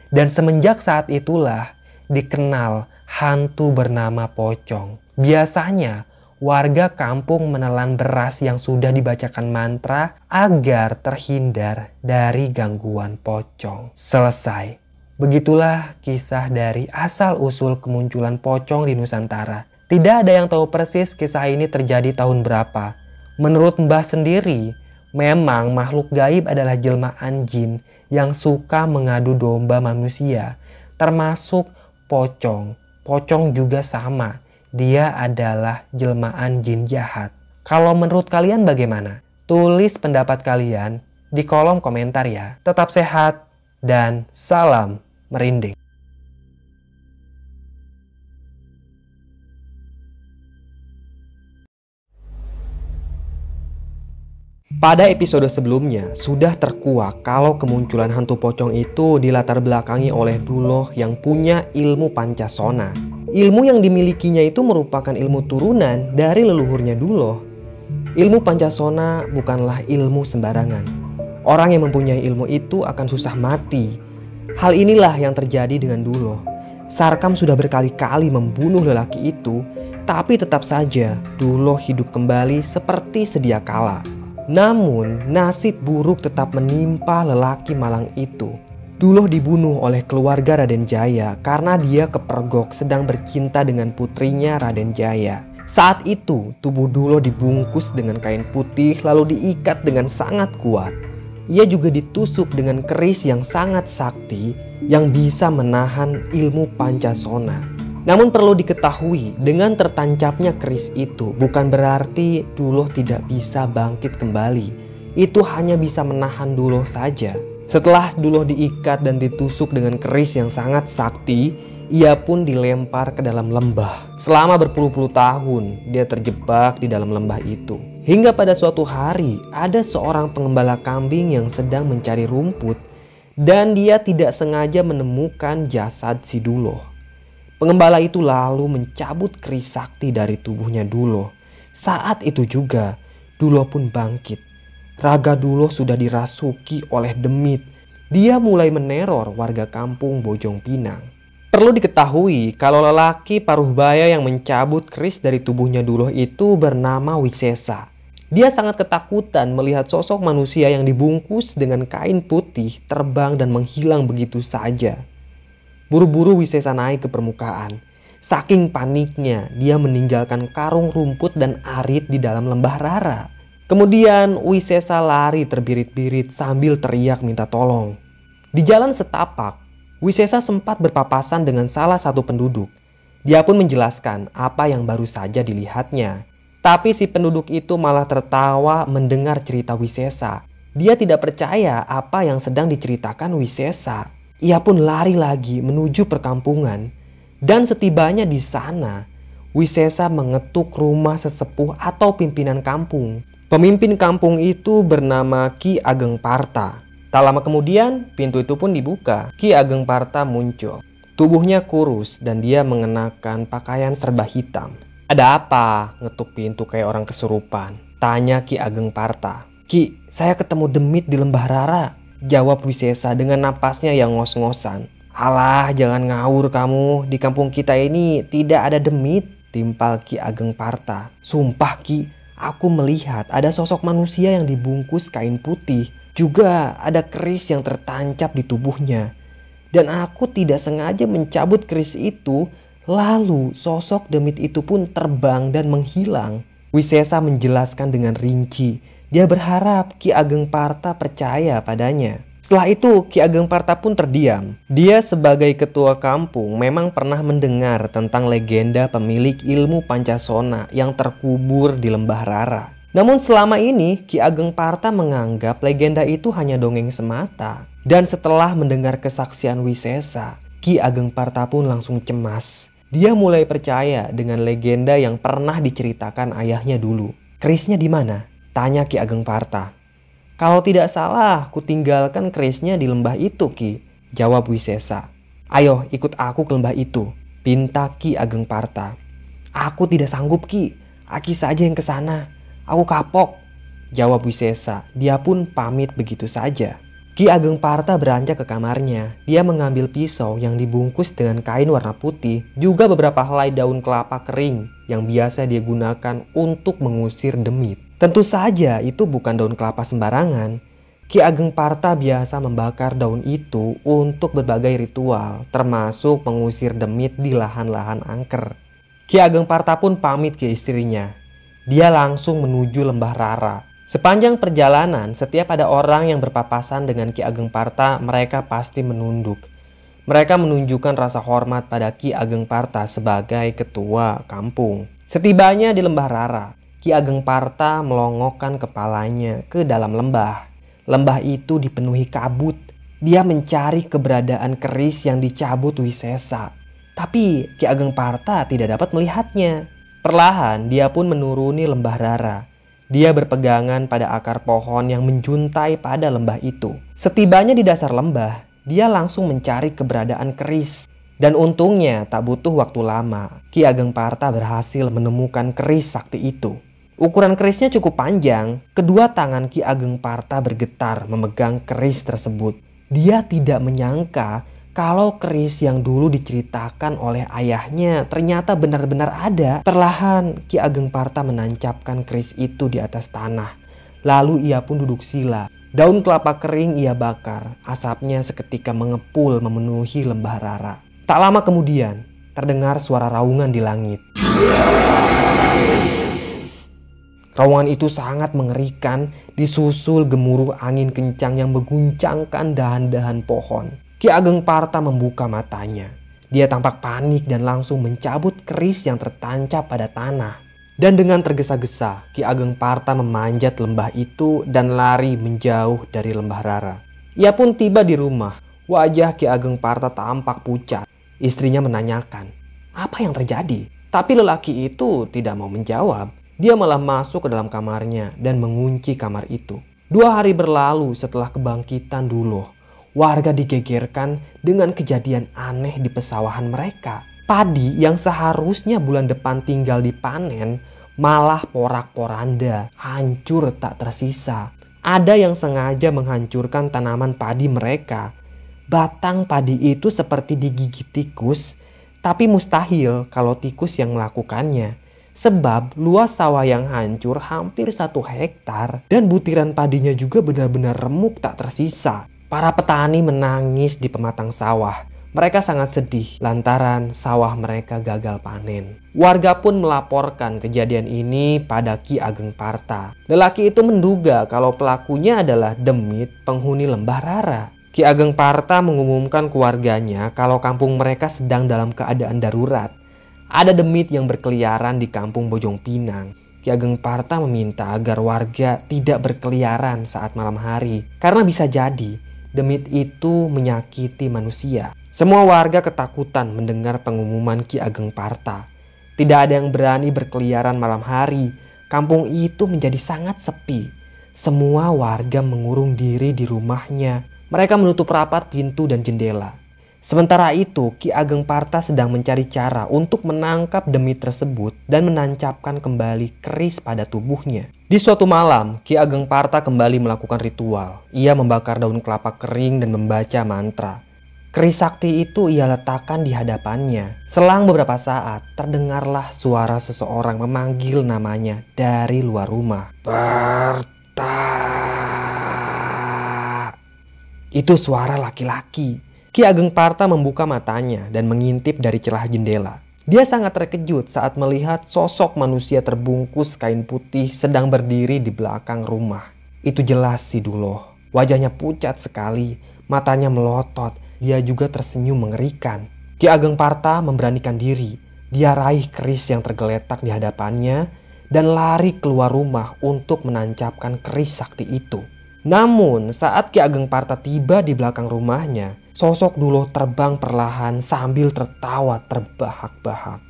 dan semenjak saat itulah dikenal hantu bernama pocong. Biasanya warga kampung menelan beras yang sudah dibacakan mantra agar terhindar dari gangguan pocong. Selesai. Begitulah kisah dari asal-usul kemunculan pocong di Nusantara. Tidak ada yang tahu persis kisah ini terjadi tahun berapa. Menurut Mbah sendiri, memang makhluk gaib adalah jelmaan jin yang suka mengadu domba manusia, termasuk pocong. Pocong juga sama, dia adalah jelmaan jin jahat. Kalau menurut kalian bagaimana? Tulis pendapat kalian di kolom komentar ya. Tetap sehat dan salam merinding. Pada episode sebelumnya, sudah terkuak kalau kemunculan hantu pocong itu dilatar belakangi oleh Duloh yang punya ilmu pancasona. Ilmu yang dimilikinya itu merupakan ilmu turunan dari leluhurnya Duloh. Ilmu pancasona bukanlah ilmu sembarangan. Orang yang mempunyai ilmu itu akan susah mati. Hal inilah yang terjadi dengan Duloh. Sarkam sudah berkali-kali membunuh lelaki itu, tapi tetap saja Duloh hidup kembali seperti sedia kala. Namun, nasib buruk tetap menimpa lelaki malang itu. Duloh dibunuh oleh keluarga Raden Jaya karena dia kepergok sedang bercinta dengan putrinya Raden Jaya. Saat itu, tubuh Duloh dibungkus dengan kain putih lalu diikat dengan sangat kuat. Ia juga ditusuk dengan keris yang sangat sakti yang bisa menahan ilmu pancasona. Namun perlu diketahui, dengan tertancapnya keris itu bukan berarti Duloh tidak bisa bangkit kembali. Itu hanya bisa menahan Duloh saja. Setelah Duloh diikat dan ditusuk dengan keris yang sangat sakti, ia pun dilempar ke dalam lembah. Selama berpuluh-puluh tahun, dia terjebak di dalam lembah itu. Hingga pada suatu hari, ada seorang pengembala kambing yang sedang mencari rumput dan dia tidak sengaja menemukan jasad si Duloh. Pengembala itu lalu mencabut keris sakti dari tubuhnya Dulo. Saat itu juga Dulo pun bangkit. Raga Dulo sudah dirasuki oleh demit. Dia mulai meneror warga kampung Bojong Pinang. Perlu diketahui kalau lelaki paruh baya yang mencabut keris dari tubuhnya Dulo itu bernama Wisesa. Dia sangat ketakutan melihat sosok manusia yang dibungkus dengan kain putih terbang dan menghilang begitu saja. Buru-buru Wisesa naik ke permukaan. Saking paniknya, dia meninggalkan karung rumput dan arit di dalam lembah Rara. Kemudian Wisesa lari terbirit-birit sambil teriak minta tolong. Di jalan setapak, Wisesa sempat berpapasan dengan salah satu penduduk. Dia pun menjelaskan apa yang baru saja dilihatnya. Tapi si penduduk itu malah tertawa mendengar cerita Wisesa. Dia tidak percaya apa yang sedang diceritakan Wisesa. Ia pun lari lagi menuju perkampungan dan setibanya di sana, Wisesa mengetuk rumah sesepuh atau pimpinan kampung. Pemimpin kampung itu bernama Ki Ageng Parta. Tak lama kemudian, pintu itu pun dibuka. Ki Ageng Parta muncul. Tubuhnya kurus dan dia mengenakan pakaian serba hitam. Ada apa? Ngetuk pintu kayak orang kesurupan. Tanya Ki Ageng Parta. Ki, saya ketemu demit di lembah Rara. Jawab Wisesa dengan napasnya yang ngos-ngosan. Alah, jangan ngawur kamu. Di kampung kita ini tidak ada demit. Timpal Ki Ageng Parta. Sumpah Ki, aku melihat ada sosok manusia yang dibungkus kain putih. Juga ada keris yang tertancap di tubuhnya. Dan aku tidak sengaja mencabut keris itu. Lalu sosok demit itu pun terbang dan menghilang. Wisesa menjelaskan dengan rinci dia berharap Ki Ageng Parta percaya padanya. Setelah itu, Ki Ageng Parta pun terdiam. Dia sebagai ketua kampung memang pernah mendengar tentang legenda pemilik ilmu Pancasona yang terkubur di lembah Rara. Namun selama ini, Ki Ageng Parta menganggap legenda itu hanya dongeng semata. Dan setelah mendengar kesaksian Wisesa, Ki Ageng Parta pun langsung cemas. Dia mulai percaya dengan legenda yang pernah diceritakan ayahnya dulu. Kerisnya di mana? Tanya Ki Ageng Parta. Kalau tidak salah, ku tinggalkan kerisnya di lembah itu, Ki. Jawab Wisesa. Ayo ikut aku ke lembah itu. Pinta Ki Ageng Parta. Aku tidak sanggup, Ki. Aki saja yang ke sana. Aku kapok. Jawab Wisesa. Dia pun pamit begitu saja. Ki Ageng Parta beranjak ke kamarnya. Dia mengambil pisau yang dibungkus dengan kain warna putih, juga beberapa helai daun kelapa kering yang biasa dia gunakan untuk mengusir demit. Tentu saja itu bukan daun kelapa sembarangan. Ki Ageng Parta biasa membakar daun itu untuk berbagai ritual, termasuk mengusir demit di lahan-lahan angker. Ki Ageng Parta pun pamit ke istrinya. Dia langsung menuju lembah Rara Sepanjang perjalanan, setiap ada orang yang berpapasan dengan Ki Ageng Parta, mereka pasti menunduk. Mereka menunjukkan rasa hormat pada Ki Ageng Parta sebagai ketua kampung. Setibanya di lembah Rara, Ki Ageng Parta melongokkan kepalanya ke dalam lembah. Lembah itu dipenuhi kabut. Dia mencari keberadaan keris yang dicabut Wisesa. Tapi Ki Ageng Parta tidak dapat melihatnya. Perlahan dia pun menuruni lembah Rara. Dia berpegangan pada akar pohon yang menjuntai pada lembah itu. Setibanya di dasar lembah, dia langsung mencari keberadaan keris. Dan untungnya tak butuh waktu lama, Ki Ageng Parta berhasil menemukan keris sakti itu. Ukuran kerisnya cukup panjang, kedua tangan Ki Ageng Parta bergetar memegang keris tersebut. Dia tidak menyangka kalau keris yang dulu diceritakan oleh ayahnya ternyata benar-benar ada. Perlahan Ki Ageng Parta menancapkan keris itu di atas tanah. Lalu ia pun duduk sila. Daun kelapa kering ia bakar. Asapnya seketika mengepul memenuhi lembah Rara. Tak lama kemudian, terdengar suara raungan di langit. Raungan itu sangat mengerikan, disusul gemuruh angin kencang yang mengguncangkan dahan-dahan pohon. Ki Ageng Parta membuka matanya. Dia tampak panik dan langsung mencabut keris yang tertancap pada tanah. Dan dengan tergesa-gesa, Ki Ageng Parta memanjat lembah itu dan lari menjauh dari lembah Rara. Ia pun tiba di rumah. Wajah Ki Ageng Parta tampak pucat. Istrinya menanyakan, apa yang terjadi? Tapi lelaki itu tidak mau menjawab. Dia malah masuk ke dalam kamarnya dan mengunci kamar itu. Dua hari berlalu setelah kebangkitan dulu warga digegerkan dengan kejadian aneh di pesawahan mereka. Padi yang seharusnya bulan depan tinggal dipanen malah porak-poranda, hancur tak tersisa. Ada yang sengaja menghancurkan tanaman padi mereka. Batang padi itu seperti digigit tikus, tapi mustahil kalau tikus yang melakukannya. Sebab luas sawah yang hancur hampir satu hektar dan butiran padinya juga benar-benar remuk tak tersisa. Para petani menangis di pematang sawah. Mereka sangat sedih lantaran sawah mereka gagal panen. Warga pun melaporkan kejadian ini pada Ki Ageng Parta. Lelaki itu menduga kalau pelakunya adalah demit penghuni lembah Rara. Ki Ageng Parta mengumumkan keluarganya kalau kampung mereka sedang dalam keadaan darurat. Ada demit yang berkeliaran di kampung Bojong Pinang. Ki Ageng Parta meminta agar warga tidak berkeliaran saat malam hari karena bisa jadi demit itu menyakiti manusia. Semua warga ketakutan mendengar pengumuman Ki Ageng Parta. Tidak ada yang berani berkeliaran malam hari. Kampung itu menjadi sangat sepi. Semua warga mengurung diri di rumahnya. Mereka menutup rapat pintu dan jendela. Sementara itu, Ki Ageng Parta sedang mencari cara untuk menangkap demit tersebut dan menancapkan kembali keris pada tubuhnya. Di suatu malam, Ki Ageng Parta kembali melakukan ritual. Ia membakar daun kelapa kering dan membaca mantra. Keris sakti itu ia letakkan di hadapannya. Selang beberapa saat, terdengarlah suara seseorang memanggil namanya dari luar rumah. Parta. Itu suara laki-laki. Ki Ageng Parta membuka matanya dan mengintip dari celah jendela. Dia sangat terkejut saat melihat sosok manusia terbungkus kain putih sedang berdiri di belakang rumah. Itu jelas si Duloh. Wajahnya pucat sekali, matanya melotot, dia juga tersenyum mengerikan. Ki Ageng Parta memberanikan diri. Dia raih keris yang tergeletak di hadapannya dan lari keluar rumah untuk menancapkan keris sakti itu. Namun saat Ki Ageng Parta tiba di belakang rumahnya, sosok Duloh terbang perlahan sambil tertawa terbahak-bahak.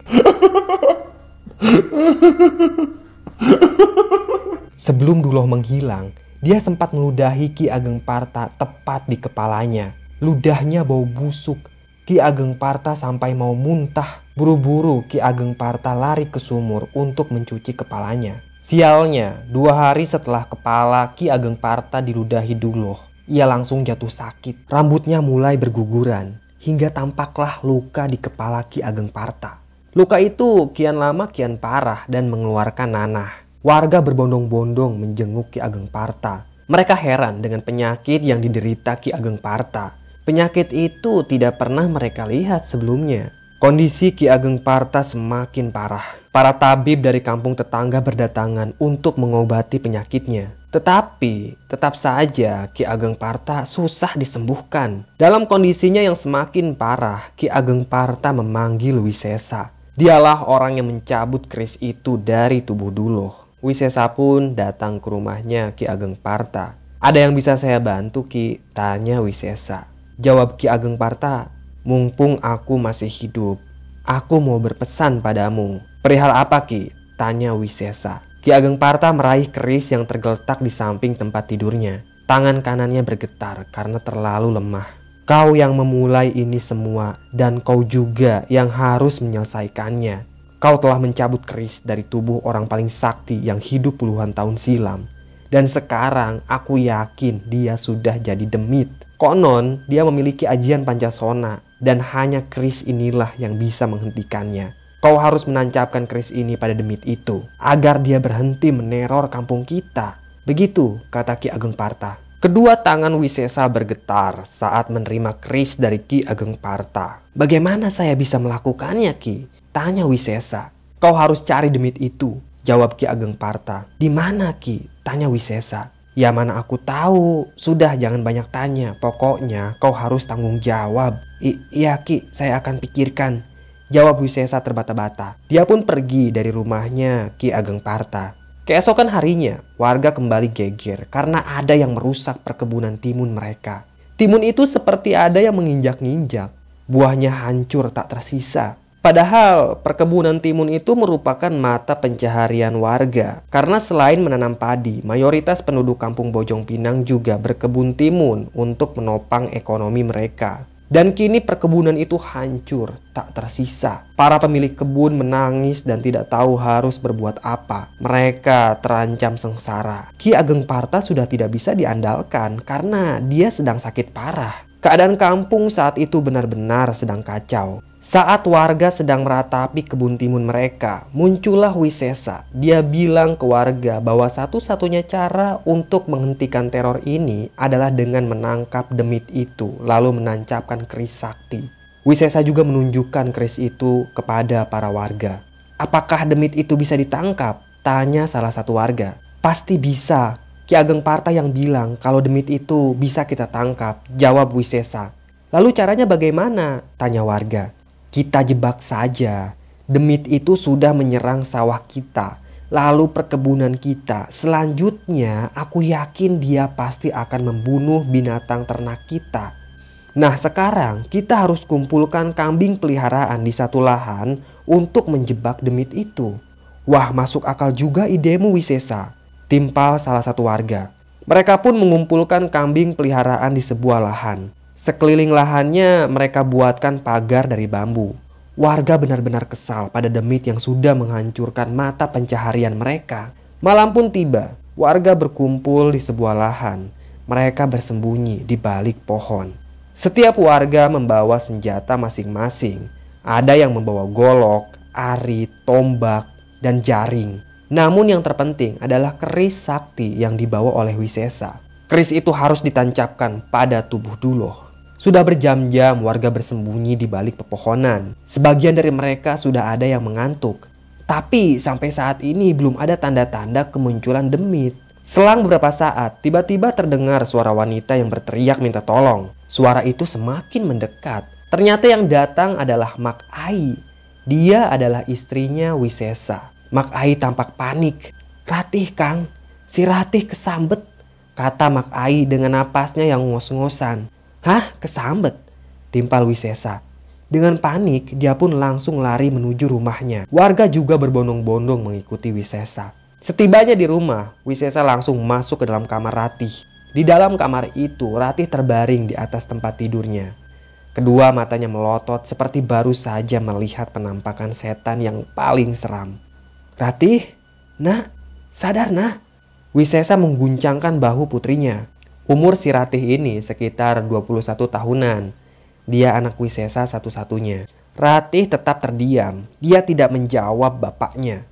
Sebelum Duloh menghilang, dia sempat meludahi Ki Ageng Parta tepat di kepalanya. Ludahnya bau busuk. Ki Ageng Parta sampai mau muntah. Buru-buru Ki Ageng Parta lari ke sumur untuk mencuci kepalanya. Sialnya, dua hari setelah kepala Ki Ageng Parta diludahi Duloh, ia langsung jatuh sakit. Rambutnya mulai berguguran hingga tampaklah luka di kepala Ki Ageng Parta. Luka itu kian lama kian parah dan mengeluarkan nanah. Warga berbondong-bondong menjenguk Ki Ageng Parta. Mereka heran dengan penyakit yang diderita Ki Ageng Parta. Penyakit itu tidak pernah mereka lihat sebelumnya. Kondisi Ki Ageng Parta semakin parah. Para tabib dari kampung tetangga berdatangan untuk mengobati penyakitnya. Tetapi tetap saja Ki Ageng Parta susah disembuhkan. Dalam kondisinya yang semakin parah, Ki Ageng Parta memanggil Wisesa. Dialah orang yang mencabut keris itu dari tubuh Duloh. Wisesa pun datang ke rumahnya Ki Ageng Parta. Ada yang bisa saya bantu Ki? Tanya Wisesa. Jawab Ki Ageng Parta, mumpung aku masih hidup, aku mau berpesan padamu. Perihal apa Ki? Tanya Wisesa. Ki Ageng Parta meraih keris yang tergeletak di samping tempat tidurnya. Tangan kanannya bergetar karena terlalu lemah. Kau yang memulai ini semua dan kau juga yang harus menyelesaikannya. Kau telah mencabut keris dari tubuh orang paling sakti yang hidup puluhan tahun silam. Dan sekarang aku yakin dia sudah jadi demit. Konon dia memiliki ajian Pancasona dan hanya keris inilah yang bisa menghentikannya. Kau harus menancapkan keris ini pada demit itu agar dia berhenti meneror kampung kita. Begitu kata Ki Ageng Parta. Kedua tangan Wisesa bergetar saat menerima keris dari Ki Ageng Parta. Bagaimana saya bisa melakukannya Ki? Tanya Wisesa. Kau harus cari demit itu. Jawab Ki Ageng Parta. Di mana Ki? Tanya Wisesa. Ya mana aku tahu. Sudah jangan banyak tanya. Pokoknya kau harus tanggung jawab. I iya Ki, saya akan pikirkan. Jawab Wisesa terbata-bata. Dia pun pergi dari rumahnya Ki Ageng Parta. Keesokan harinya, warga kembali geger karena ada yang merusak perkebunan timun mereka. Timun itu seperti ada yang menginjak-injak. Buahnya hancur tak tersisa. Padahal perkebunan timun itu merupakan mata pencaharian warga. Karena selain menanam padi, mayoritas penduduk kampung Bojong Pinang juga berkebun timun untuk menopang ekonomi mereka. Dan kini perkebunan itu hancur, tak tersisa. Para pemilik kebun menangis dan tidak tahu harus berbuat apa. Mereka terancam sengsara. Ki Ageng Parta sudah tidak bisa diandalkan karena dia sedang sakit parah. Keadaan kampung saat itu benar-benar sedang kacau. Saat warga sedang meratapi kebun timun mereka, muncullah Wisesa. Dia bilang ke warga bahwa satu-satunya cara untuk menghentikan teror ini adalah dengan menangkap demit itu, lalu menancapkan keris sakti. Wisesa juga menunjukkan keris itu kepada para warga. Apakah demit itu bisa ditangkap? Tanya salah satu warga. Pasti bisa. Ki Ageng Parta yang bilang kalau demit itu bisa kita tangkap. Jawab Wisesa. Lalu caranya bagaimana? Tanya warga. Kita jebak saja. Demit itu sudah menyerang sawah kita, lalu perkebunan kita. Selanjutnya, aku yakin dia pasti akan membunuh binatang ternak kita. Nah, sekarang kita harus kumpulkan kambing peliharaan di satu lahan untuk menjebak demit itu. Wah, masuk akal juga idemu Wisesa. Timpal salah satu warga. Mereka pun mengumpulkan kambing peliharaan di sebuah lahan. Sekeliling lahannya mereka buatkan pagar dari bambu. Warga benar-benar kesal pada demit yang sudah menghancurkan mata pencaharian mereka. Malam pun tiba, warga berkumpul di sebuah lahan. Mereka bersembunyi di balik pohon. Setiap warga membawa senjata masing-masing. Ada yang membawa golok, arit, tombak, dan jaring. Namun yang terpenting adalah keris sakti yang dibawa oleh Wisesa. Keris itu harus ditancapkan pada tubuh Duloh. Sudah berjam-jam warga bersembunyi di balik pepohonan. Sebagian dari mereka sudah ada yang mengantuk. Tapi sampai saat ini belum ada tanda-tanda kemunculan demit. Selang beberapa saat, tiba-tiba terdengar suara wanita yang berteriak minta tolong. Suara itu semakin mendekat. Ternyata yang datang adalah Mak Ai. Dia adalah istrinya Wisesa. Mak Ai tampak panik. Ratih Kang, si Ratih kesambet, kata Mak Ai dengan napasnya yang ngos-ngosan. Hah? Kesambet? Timpal Wisesa. Dengan panik, dia pun langsung lari menuju rumahnya. Warga juga berbondong-bondong mengikuti Wisesa. Setibanya di rumah, Wisesa langsung masuk ke dalam kamar Ratih. Di dalam kamar itu, Ratih terbaring di atas tempat tidurnya. Kedua matanya melotot seperti baru saja melihat penampakan setan yang paling seram. Ratih, nak, sadar nak. Wisesa mengguncangkan bahu putrinya. Umur si Ratih ini sekitar 21 tahunan. Dia anak Wisesa satu-satunya. Ratih tetap terdiam. Dia tidak menjawab bapaknya.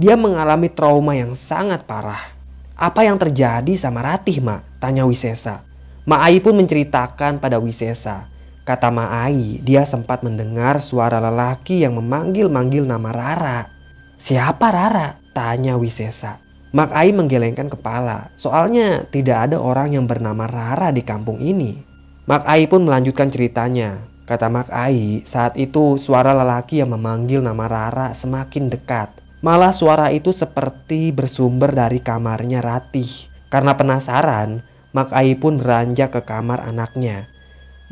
Dia mengalami trauma yang sangat parah. Apa yang terjadi sama Ratih, Mak? Tanya Wisesa. Ma'ai pun menceritakan pada Wisesa. Kata Ma'ai, dia sempat mendengar suara lelaki yang memanggil-manggil nama Rara. Siapa Rara? Tanya Wisesa. Mak Ai menggelengkan kepala, soalnya tidak ada orang yang bernama Rara di kampung ini. Mak Ai pun melanjutkan ceritanya. Kata Mak Ai, saat itu suara lelaki yang memanggil nama Rara semakin dekat. Malah suara itu seperti bersumber dari kamarnya Ratih. Karena penasaran, Mak Ai pun beranjak ke kamar anaknya.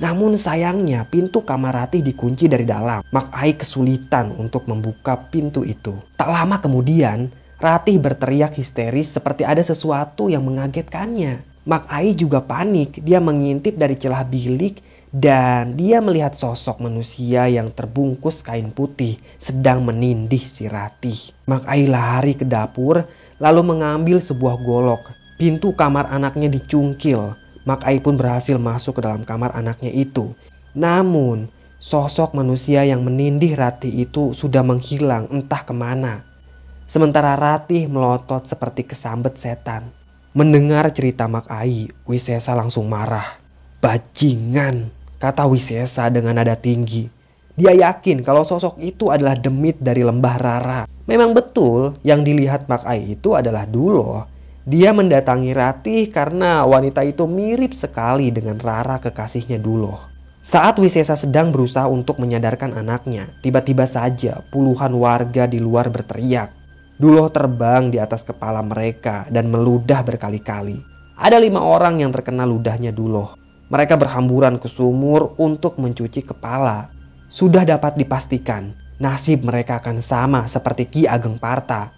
Namun sayangnya pintu kamar Ratih dikunci dari dalam. Mak Ai kesulitan untuk membuka pintu itu. Tak lama kemudian, Ratih berteriak histeris seperti ada sesuatu yang mengagetkannya. Mak Ai juga panik, dia mengintip dari celah bilik dan dia melihat sosok manusia yang terbungkus kain putih sedang menindih si Ratih. Mak Ai lari ke dapur lalu mengambil sebuah golok. Pintu kamar anaknya dicungkil. Mak Ai pun berhasil masuk ke dalam kamar anaknya itu. Namun, sosok manusia yang menindih Ratih itu sudah menghilang entah ke mana. Sementara Ratih melotot seperti kesambet setan. Mendengar cerita Mak Ai, Wisesa langsung marah. Bajingan, kata Wisesa dengan nada tinggi. Dia yakin kalau sosok itu adalah demit dari lembah Rara. Memang betul yang dilihat Mak Ai itu adalah Dulo. Dia mendatangi Ratih karena wanita itu mirip sekali dengan Rara kekasihnya Dulo. Saat Wisesa sedang berusaha untuk menyadarkan anaknya, tiba-tiba saja puluhan warga di luar berteriak. Duloh terbang di atas kepala mereka dan meludah berkali-kali. Ada lima orang yang terkena ludahnya Duloh. Mereka berhamburan ke sumur untuk mencuci kepala. Sudah dapat dipastikan nasib mereka akan sama seperti Ki Ageng Parta.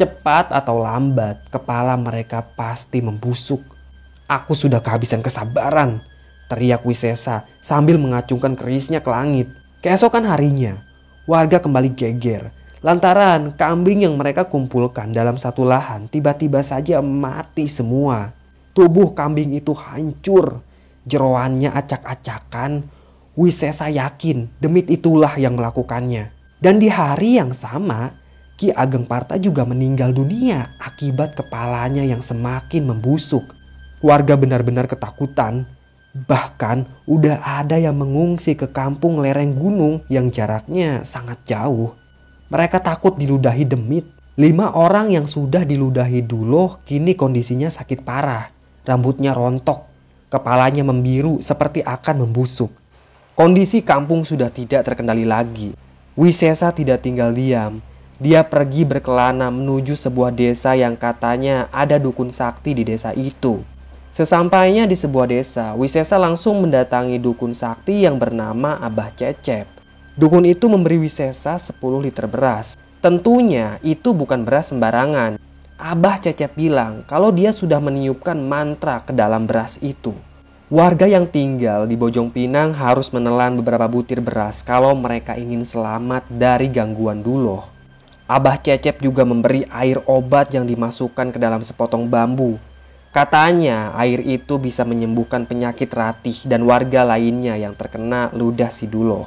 Cepat atau lambat, kepala mereka pasti membusuk. Aku sudah kehabisan kesabaran, teriak Wisesa sambil mengacungkan kerisnya ke langit. Keesokan harinya, warga kembali geger Lantaran kambing yang mereka kumpulkan dalam satu lahan tiba-tiba saja mati semua. Tubuh kambing itu hancur, jeroannya acak-acakan. Wisesa yakin demit itulah yang melakukannya. Dan di hari yang sama, Ki Ageng Parta juga meninggal dunia akibat kepalanya yang semakin membusuk. Warga benar-benar ketakutan. Bahkan udah ada yang mengungsi ke kampung lereng gunung yang jaraknya sangat jauh. Mereka takut diludahi demit. Lima orang yang sudah diludahi dulu kini kondisinya sakit parah. Rambutnya rontok, kepalanya membiru seperti akan membusuk. Kondisi kampung sudah tidak terkendali lagi. Wisesa tidak tinggal diam. Dia pergi berkelana menuju sebuah desa yang katanya ada dukun sakti di desa itu. Sesampainya di sebuah desa, Wisesa langsung mendatangi dukun sakti yang bernama Abah Cecep. Dukun itu memberi Wisesa 10 liter beras. Tentunya itu bukan beras sembarangan. Abah Cecep bilang kalau dia sudah meniupkan mantra ke dalam beras itu. Warga yang tinggal di Bojong Pinang harus menelan beberapa butir beras kalau mereka ingin selamat dari gangguan dulu. Abah Cecep juga memberi air obat yang dimasukkan ke dalam sepotong bambu. Katanya air itu bisa menyembuhkan penyakit ratih dan warga lainnya yang terkena ludah si Duloh.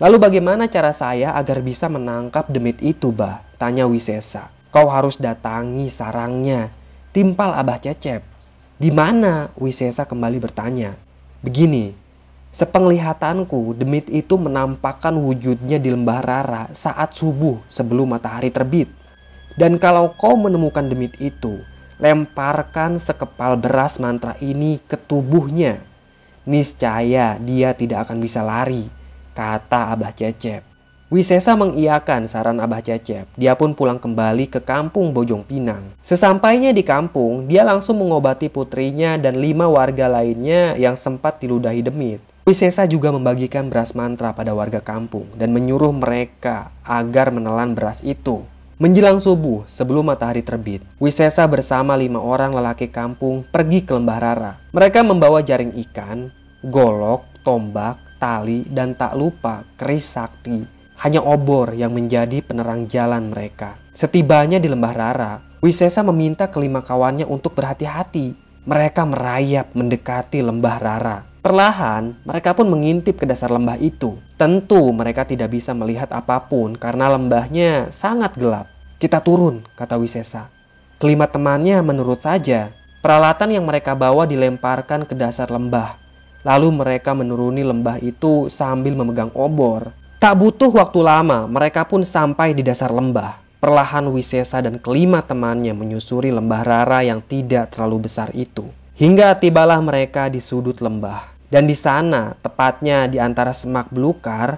Lalu bagaimana cara saya agar bisa menangkap demit itu, bah? Tanya Wisesa. Kau harus datangi sarangnya. Timpal Abah Cecep. Di mana? Wisesa kembali bertanya. Begini, sepenglihatanku demit itu menampakkan wujudnya di lembah Rara saat subuh sebelum matahari terbit. Dan kalau kau menemukan demit itu, lemparkan sekepal beras mantra ini ke tubuhnya. Niscaya dia tidak akan bisa lari kata Abah Cecep. Wisesa mengiyakan saran Abah Cecep. Dia pun pulang kembali ke kampung Bojong Pinang. Sesampainya di kampung, dia langsung mengobati putrinya dan lima warga lainnya yang sempat diludahi demit. Wisesa juga membagikan beras mantra pada warga kampung dan menyuruh mereka agar menelan beras itu. Menjelang subuh, sebelum matahari terbit, Wisesa bersama lima orang lelaki kampung pergi ke lembah Rara. Mereka membawa jaring ikan, golok, tombak, tali, dan tak lupa keris sakti. Hanya obor yang menjadi penerang jalan mereka. Setibanya di lembah Rara, Wisesa meminta kelima kawannya untuk berhati-hati. Mereka merayap mendekati lembah Rara. Perlahan, mereka pun mengintip ke dasar lembah itu. Tentu mereka tidak bisa melihat apa pun karena lembahnya sangat gelap. Kita turun, kata Wisesa. Kelima temannya menurut saja. Peralatan yang mereka bawa dilemparkan ke dasar lembah. Lalu mereka menuruni lembah itu sambil memegang obor. Tak butuh waktu lama, mereka pun sampai di dasar lembah. Perlahan Wisesa dan kelima temannya menyusuri lembah Rara yang tidak terlalu besar itu. Hingga tibalah mereka di sudut lembah. Dan di sana, tepatnya di antara semak belukar,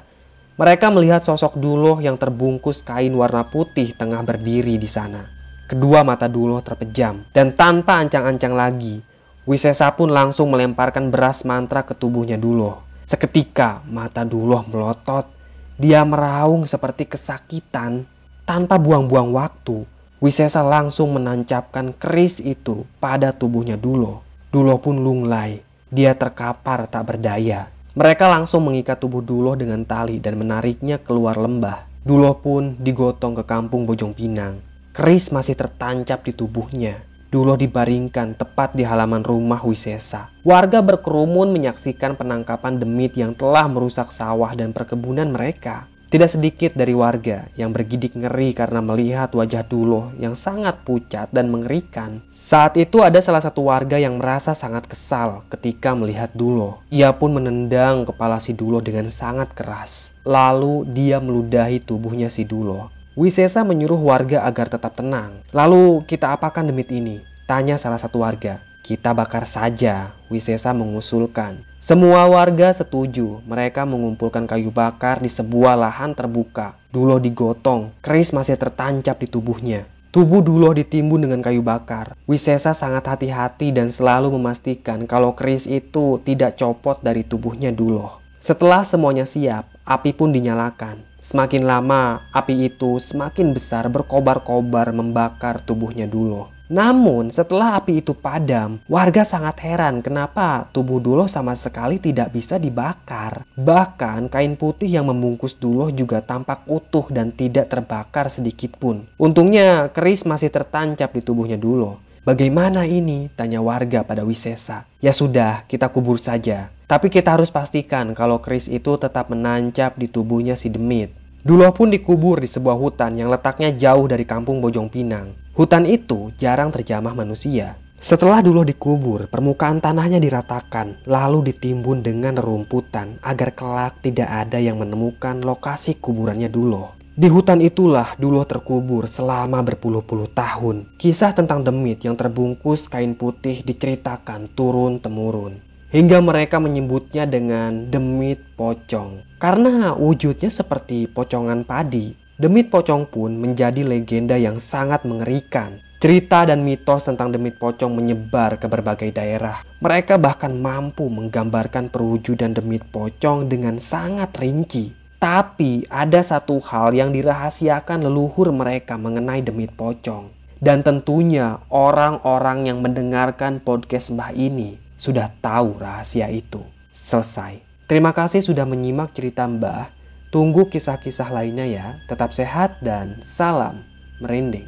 mereka melihat sosok Duloh yang terbungkus kain warna putih tengah berdiri di sana. Kedua mata Duloh terpejam, dan tanpa ancang-ancang lagi, Wisesa pun langsung melemparkan beras mantra ke tubuhnya Duloh. Seketika mata Duloh melotot, dia meraung seperti kesakitan tanpa buang-buang waktu, Wisesa langsung menancapkan keris itu pada tubuhnya Dulo. Dulo pun lunglai. Dia terkapar tak berdaya. Mereka langsung mengikat tubuh Dulo dengan tali dan menariknya keluar lembah. Dulo pun digotong ke kampung Bojong Pinang. Keris masih tertancap di tubuhnya. Dulo dibaringkan tepat di halaman rumah Wisesa. Warga berkerumun menyaksikan penangkapan demit yang telah merusak sawah dan perkebunan mereka. Tidak sedikit dari warga yang bergidik ngeri karena melihat wajah Duloh yang sangat pucat dan mengerikan. Saat itu ada salah satu warga yang merasa sangat kesal ketika melihat Duloh. Ia pun menendang kepala si Duloh dengan sangat keras. Lalu dia meludahi tubuhnya si Duloh. Wisesa menyuruh warga agar tetap tenang. Lalu kita apakan demit ini? Tanya salah satu warga. Kita bakar saja, Wisesa mengusulkan. Semua warga setuju. Mereka mengumpulkan kayu bakar di sebuah lahan terbuka. Dulo digotong, keris masih tertancap di tubuhnya. Tubuh Dulo ditimbun dengan kayu bakar. Wisesa sangat hati-hati dan selalu memastikan kalau keris itu tidak copot dari tubuhnya Dulo. Setelah semuanya siap, api pun dinyalakan. Semakin lama, api itu semakin besar berkobar-kobar membakar tubuhnya Dulo. Namun setelah api itu padam, warga sangat heran kenapa tubuh Duloh sama sekali tidak bisa dibakar. Bahkan kain putih yang membungkus Duloh juga tampak utuh dan tidak terbakar sedikit pun. Untungnya keris masih tertancap di tubuhnya Duloh. Bagaimana ini? Tanya warga pada Wisesa. Ya sudah, kita kubur saja. Tapi kita harus pastikan kalau keris itu tetap menancap di tubuhnya si Demit. Duloh pun dikubur di sebuah hutan yang letaknya jauh dari kampung Bojong Pinang. Hutan itu jarang terjamah manusia. Setelah Duloh dikubur, permukaan tanahnya diratakan, lalu ditimbun dengan rerumputan agar kelak tidak ada yang menemukan lokasi kuburannya Duloh. Di hutan itulah Duloh terkubur selama berpuluh-puluh tahun. Kisah tentang demit yang terbungkus kain putih diceritakan turun-temurun hingga mereka menyebutnya dengan demit pocong. Karena wujudnya seperti pocongan padi, demit pocong pun menjadi legenda yang sangat mengerikan. Cerita dan mitos tentang demit pocong menyebar ke berbagai daerah. Mereka bahkan mampu menggambarkan perwujudan demit pocong dengan sangat rinci. Tapi ada satu hal yang dirahasiakan leluhur mereka mengenai demit pocong. Dan tentunya orang-orang yang mendengarkan podcast Mbah ini sudah tahu rahasia itu. Selesai. Terima kasih sudah menyimak cerita Mbah. Tunggu kisah-kisah lainnya ya. Tetap sehat dan salam merinding.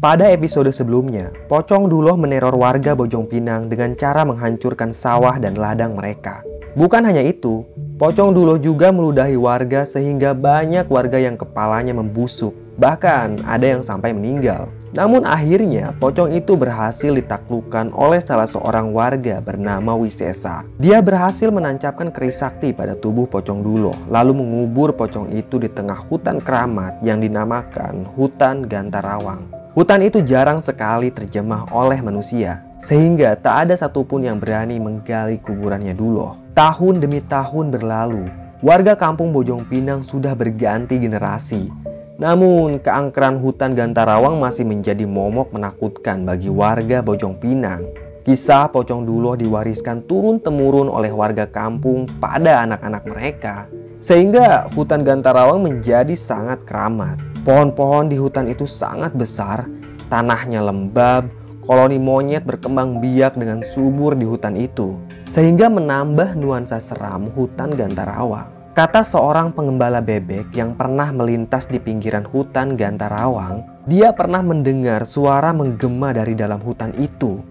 Pada episode sebelumnya, Pocong Duloh meneror warga Bojong Pinang dengan cara menghancurkan sawah dan ladang mereka. Bukan hanya itu, Pocong Dulo juga meludahi warga sehingga banyak warga yang kepalanya membusuk. Bahkan ada yang sampai meninggal. Namun akhirnya pocong itu berhasil ditaklukkan oleh salah seorang warga bernama Wisesa. Dia berhasil menancapkan keris sakti pada tubuh pocong Dulo, lalu mengubur pocong itu di tengah hutan keramat yang dinamakan Hutan Gantarawang. Hutan itu jarang sekali terjemah oleh manusia, sehingga tak ada satupun yang berani menggali kuburannya Dulo. Tahun demi tahun berlalu, warga kampung Bojong Pinang sudah berganti generasi. Namun, keangkeran hutan Gantarawang masih menjadi momok menakutkan bagi warga Bojong Pinang. Kisah pocong Duloh diwariskan turun-temurun oleh warga kampung pada anak-anak mereka. Sehingga hutan Gantarawang menjadi sangat keramat. Pohon-pohon di hutan itu sangat besar, tanahnya lembab, koloni monyet berkembang biak dengan subur di hutan itu sehingga menambah nuansa seram hutan Gantarawang. Kata seorang pengembala bebek yang pernah melintas di pinggiran hutan Gantarawang, dia pernah mendengar suara menggema dari dalam hutan itu.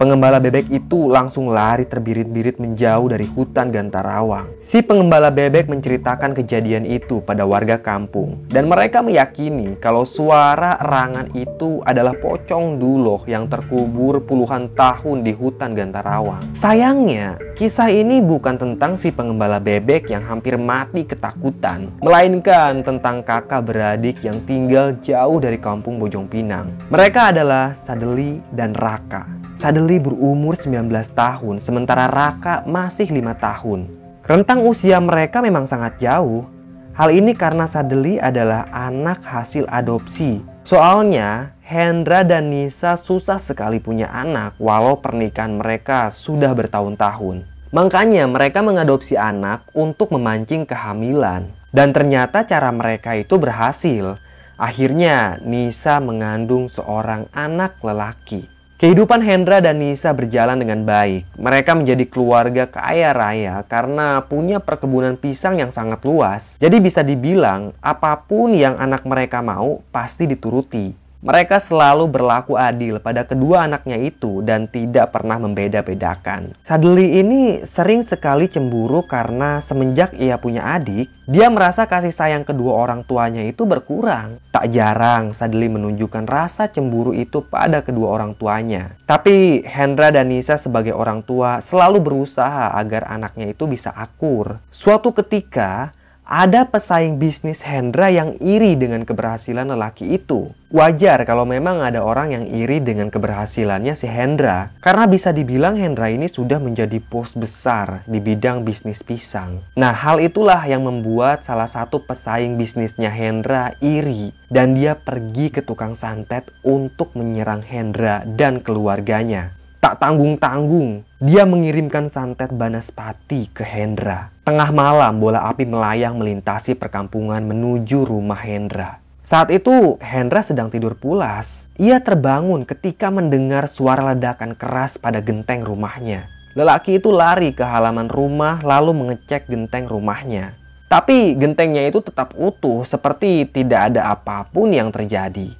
Pengembala bebek itu langsung lari terbirit-birit menjauh dari hutan Gantarawang. Si pengembala bebek menceritakan kejadian itu pada warga kampung. Dan mereka meyakini kalau suara erangan itu adalah pocong duloh yang terkubur puluhan tahun di hutan Gantarawang. Sayangnya, kisah ini bukan tentang si pengembala bebek yang hampir mati ketakutan. Melainkan tentang kakak beradik yang tinggal jauh dari kampung Bojong Pinang. Mereka adalah Sadeli dan Raka. Sadeli berumur 19 tahun, sementara Raka masih lima tahun. Rentang usia mereka memang sangat jauh. Hal ini karena Sadeli adalah anak hasil adopsi. Soalnya, Hendra dan Nisa susah sekali punya anak walau pernikahan mereka sudah bertahun-tahun. Makanya mereka mengadopsi anak untuk memancing kehamilan. Dan ternyata cara mereka itu berhasil. Akhirnya Nisa mengandung seorang anak lelaki. Kehidupan Hendra dan Nisa berjalan dengan baik. Mereka menjadi keluarga kaya raya karena punya perkebunan pisang yang sangat luas. Jadi bisa dibilang apa pun yang anak mereka mau pasti dituruti. Mereka selalu berlaku adil pada kedua anaknya itu dan tidak pernah membeda-bedakan. Sadeli ini sering sekali cemburu karena semenjak ia punya adik, dia merasa kasih sayang kedua orang tuanya itu berkurang. Tak jarang Sadeli menunjukkan rasa cemburu itu pada kedua orang tuanya. Tapi Hendra dan Nisa sebagai orang tua selalu berusaha agar anaknya itu bisa akur. Suatu ketika, ada pesaing bisnis Hendra yang iri dengan keberhasilan lelaki itu. Wajar kalau memang ada orang yang iri dengan keberhasilannya si Hendra. Karena bisa dibilang Hendra ini sudah menjadi bos besar di bidang bisnis pisang. Nah hal itulah yang membuat salah satu pesaing bisnisnya Hendra iri. Dan dia pergi ke tukang santet untuk menyerang Hendra dan keluarganya. Tak tanggung-tanggung, dia mengirimkan santet Banaspati ke Hendra. Tengah malam, bola api melayang melintasi perkampungan menuju rumah Hendra. Saat itu, Hendra sedang tidur pulas. Ia terbangun ketika mendengar suara ledakan keras pada genteng rumahnya. Lelaki itu lari ke halaman rumah lalu mengecek genteng rumahnya. Tapi gentengnya itu tetap utuh seperti tidak ada apa pun yang terjadi.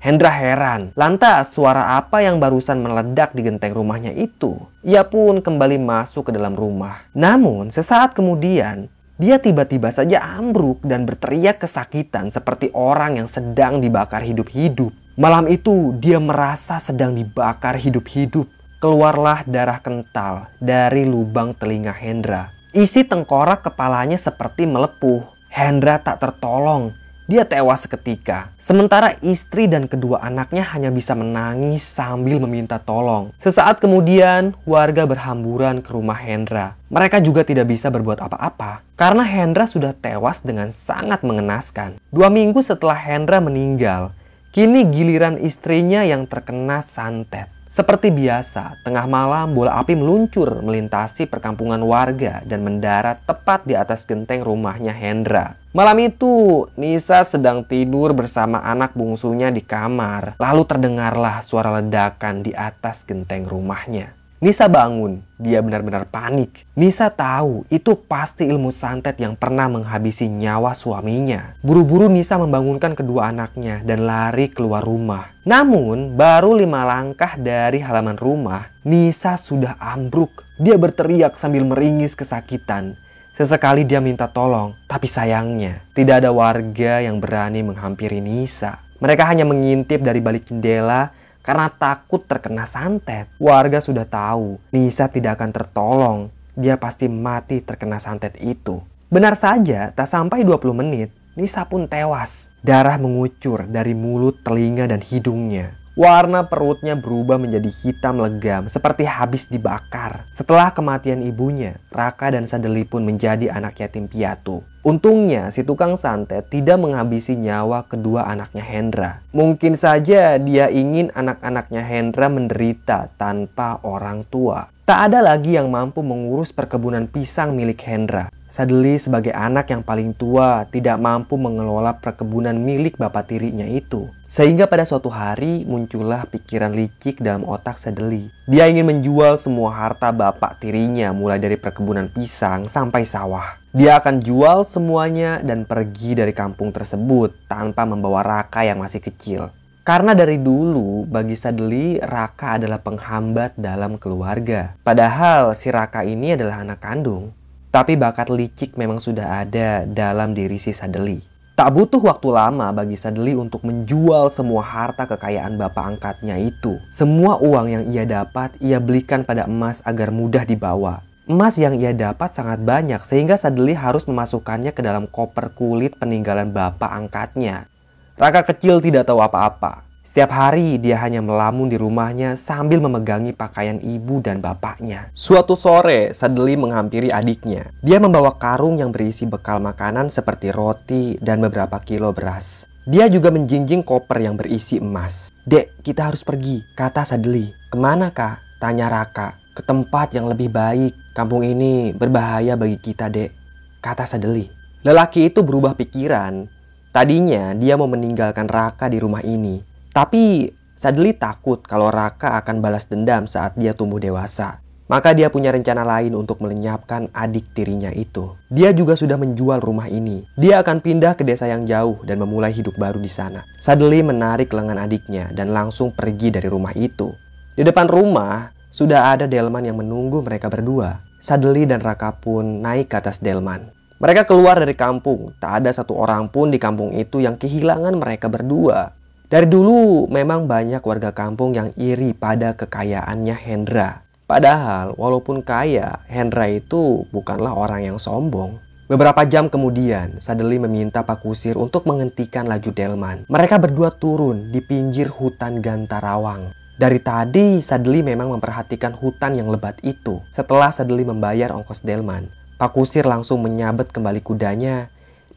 Hendra heran, lantas suara apa yang barusan meledak di genteng rumahnya itu? Ia pun kembali masuk ke dalam rumah. Namun, sesaat kemudian, dia tiba-tiba saja ambruk dan berteriak kesakitan seperti orang yang sedang dibakar hidup-hidup. Malam itu, dia merasa sedang dibakar hidup-hidup. Keluarlah darah kental dari lubang telinga Hendra. Isi tengkorak kepalanya seperti melepuh. Hendra tak tertolong dia tewas seketika. Sementara istri dan kedua anaknya hanya bisa menangis sambil meminta tolong. Sesaat kemudian, warga berhamburan ke rumah Hendra. Mereka juga tidak bisa berbuat apa-apa karena Hendra sudah tewas dengan sangat mengenaskan. Dua minggu setelah Hendra meninggal, kini giliran istrinya yang terkena santet. Seperti biasa, tengah malam bola api meluncur melintasi perkampungan warga dan mendarat tepat di atas genteng rumahnya Hendra. Malam itu, Nisa sedang tidur bersama anak bungsunya di kamar. Lalu terdengarlah suara ledakan di atas genteng rumahnya. Nisa bangun, dia benar-benar panik. Nisa tahu itu pasti ilmu santet yang pernah menghabisi nyawa suaminya. Buru-buru Nisa membangunkan kedua anaknya dan lari keluar rumah. Namun, baru lima langkah dari halaman rumah, Nisa sudah ambruk. Dia berteriak sambil meringis kesakitan. Sesekali dia minta tolong, tapi sayangnya tidak ada warga yang berani menghampiri Nisa. Mereka hanya mengintip dari balik jendela karena takut terkena santet. Warga sudah tahu Nisa tidak akan tertolong. Dia pasti mati terkena santet itu. Benar saja, tak sampai 20 menit, Nisa pun tewas. Darah mengucur dari mulut, telinga, dan hidungnya. Warna perutnya berubah menjadi hitam legam seperti habis dibakar. Setelah kematian ibunya, Raka dan Sadeli pun menjadi anak yatim piatu. Untungnya si tukang santet tidak menghabisi nyawa kedua anaknya Hendra. Mungkin saja dia ingin anak-anaknya Hendra menderita tanpa orang tua. Tak ada lagi yang mampu mengurus perkebunan pisang milik Hendra. Sadeli sebagai anak yang paling tua tidak mampu mengelola perkebunan milik bapak tirinya itu. Sehingga pada suatu hari muncullah pikiran licik dalam otak Sadeli. Dia ingin menjual semua harta bapak tirinya mulai dari perkebunan pisang sampai sawah. Dia akan jual semuanya dan pergi dari kampung tersebut tanpa membawa Raka yang masih kecil. Karena dari dulu bagi Sadeli Raka adalah penghambat dalam keluarga. Padahal si Raka ini adalah anak kandung. Tapi bakat licik memang sudah ada dalam diri si Sadeli. Tak butuh waktu lama bagi Sadeli untuk menjual semua harta kekayaan bapak angkatnya itu. Semua uang yang ia dapat, ia belikan pada emas agar mudah dibawa. Emas yang ia dapat sangat banyak sehingga Sadeli harus memasukkannya ke dalam koper kulit peninggalan bapak angkatnya. Raka kecil tidak tahu apa-apa. Setiap hari dia hanya melamun di rumahnya sambil memegangi pakaian ibu dan bapaknya. Suatu sore, Sadeli menghampiri adiknya. Dia membawa karung yang berisi bekal makanan seperti roti dan beberapa kilo beras. Dia juga menjinjing koper yang berisi emas. Dek, kita harus pergi, kata Sadeli. Ke mana kak? Tanya Raka. Ke tempat yang lebih baik. Kampung ini berbahaya bagi kita, dek. Kata Sadeli. Lelaki itu berubah pikiran. Tadinya dia mau meninggalkan Raka di rumah ini. Tapi Sadeli takut kalau Raka akan balas dendam saat dia tumbuh dewasa. Maka dia punya rencana lain untuk melenyapkan adik tirinya itu. Dia juga sudah menjual rumah ini. Dia akan pindah ke desa yang jauh dan memulai hidup baru di sana. Sadeli menarik lengan adiknya dan langsung pergi dari rumah itu. Di depan rumah, sudah ada Delman yang menunggu mereka berdua. Sadeli dan Raka pun naik ke atas Delman. Mereka keluar dari kampung. Tak ada satu orang pun di kampung itu yang kehilangan mereka berdua. Dari dulu memang banyak warga kampung yang iri pada kekayaannya Hendra. Padahal walaupun kaya, Hendra itu bukanlah orang yang sombong. Beberapa jam kemudian, Sadeli meminta Pak Kusir untuk menghentikan laju Delman. Mereka berdua turun di pinggir hutan Gantarawang. Dari tadi, Sadeli memang memperhatikan hutan yang lebat itu. Setelah Sadeli membayar ongkos Delman, Pak Kusir langsung menyabet kembali kudanya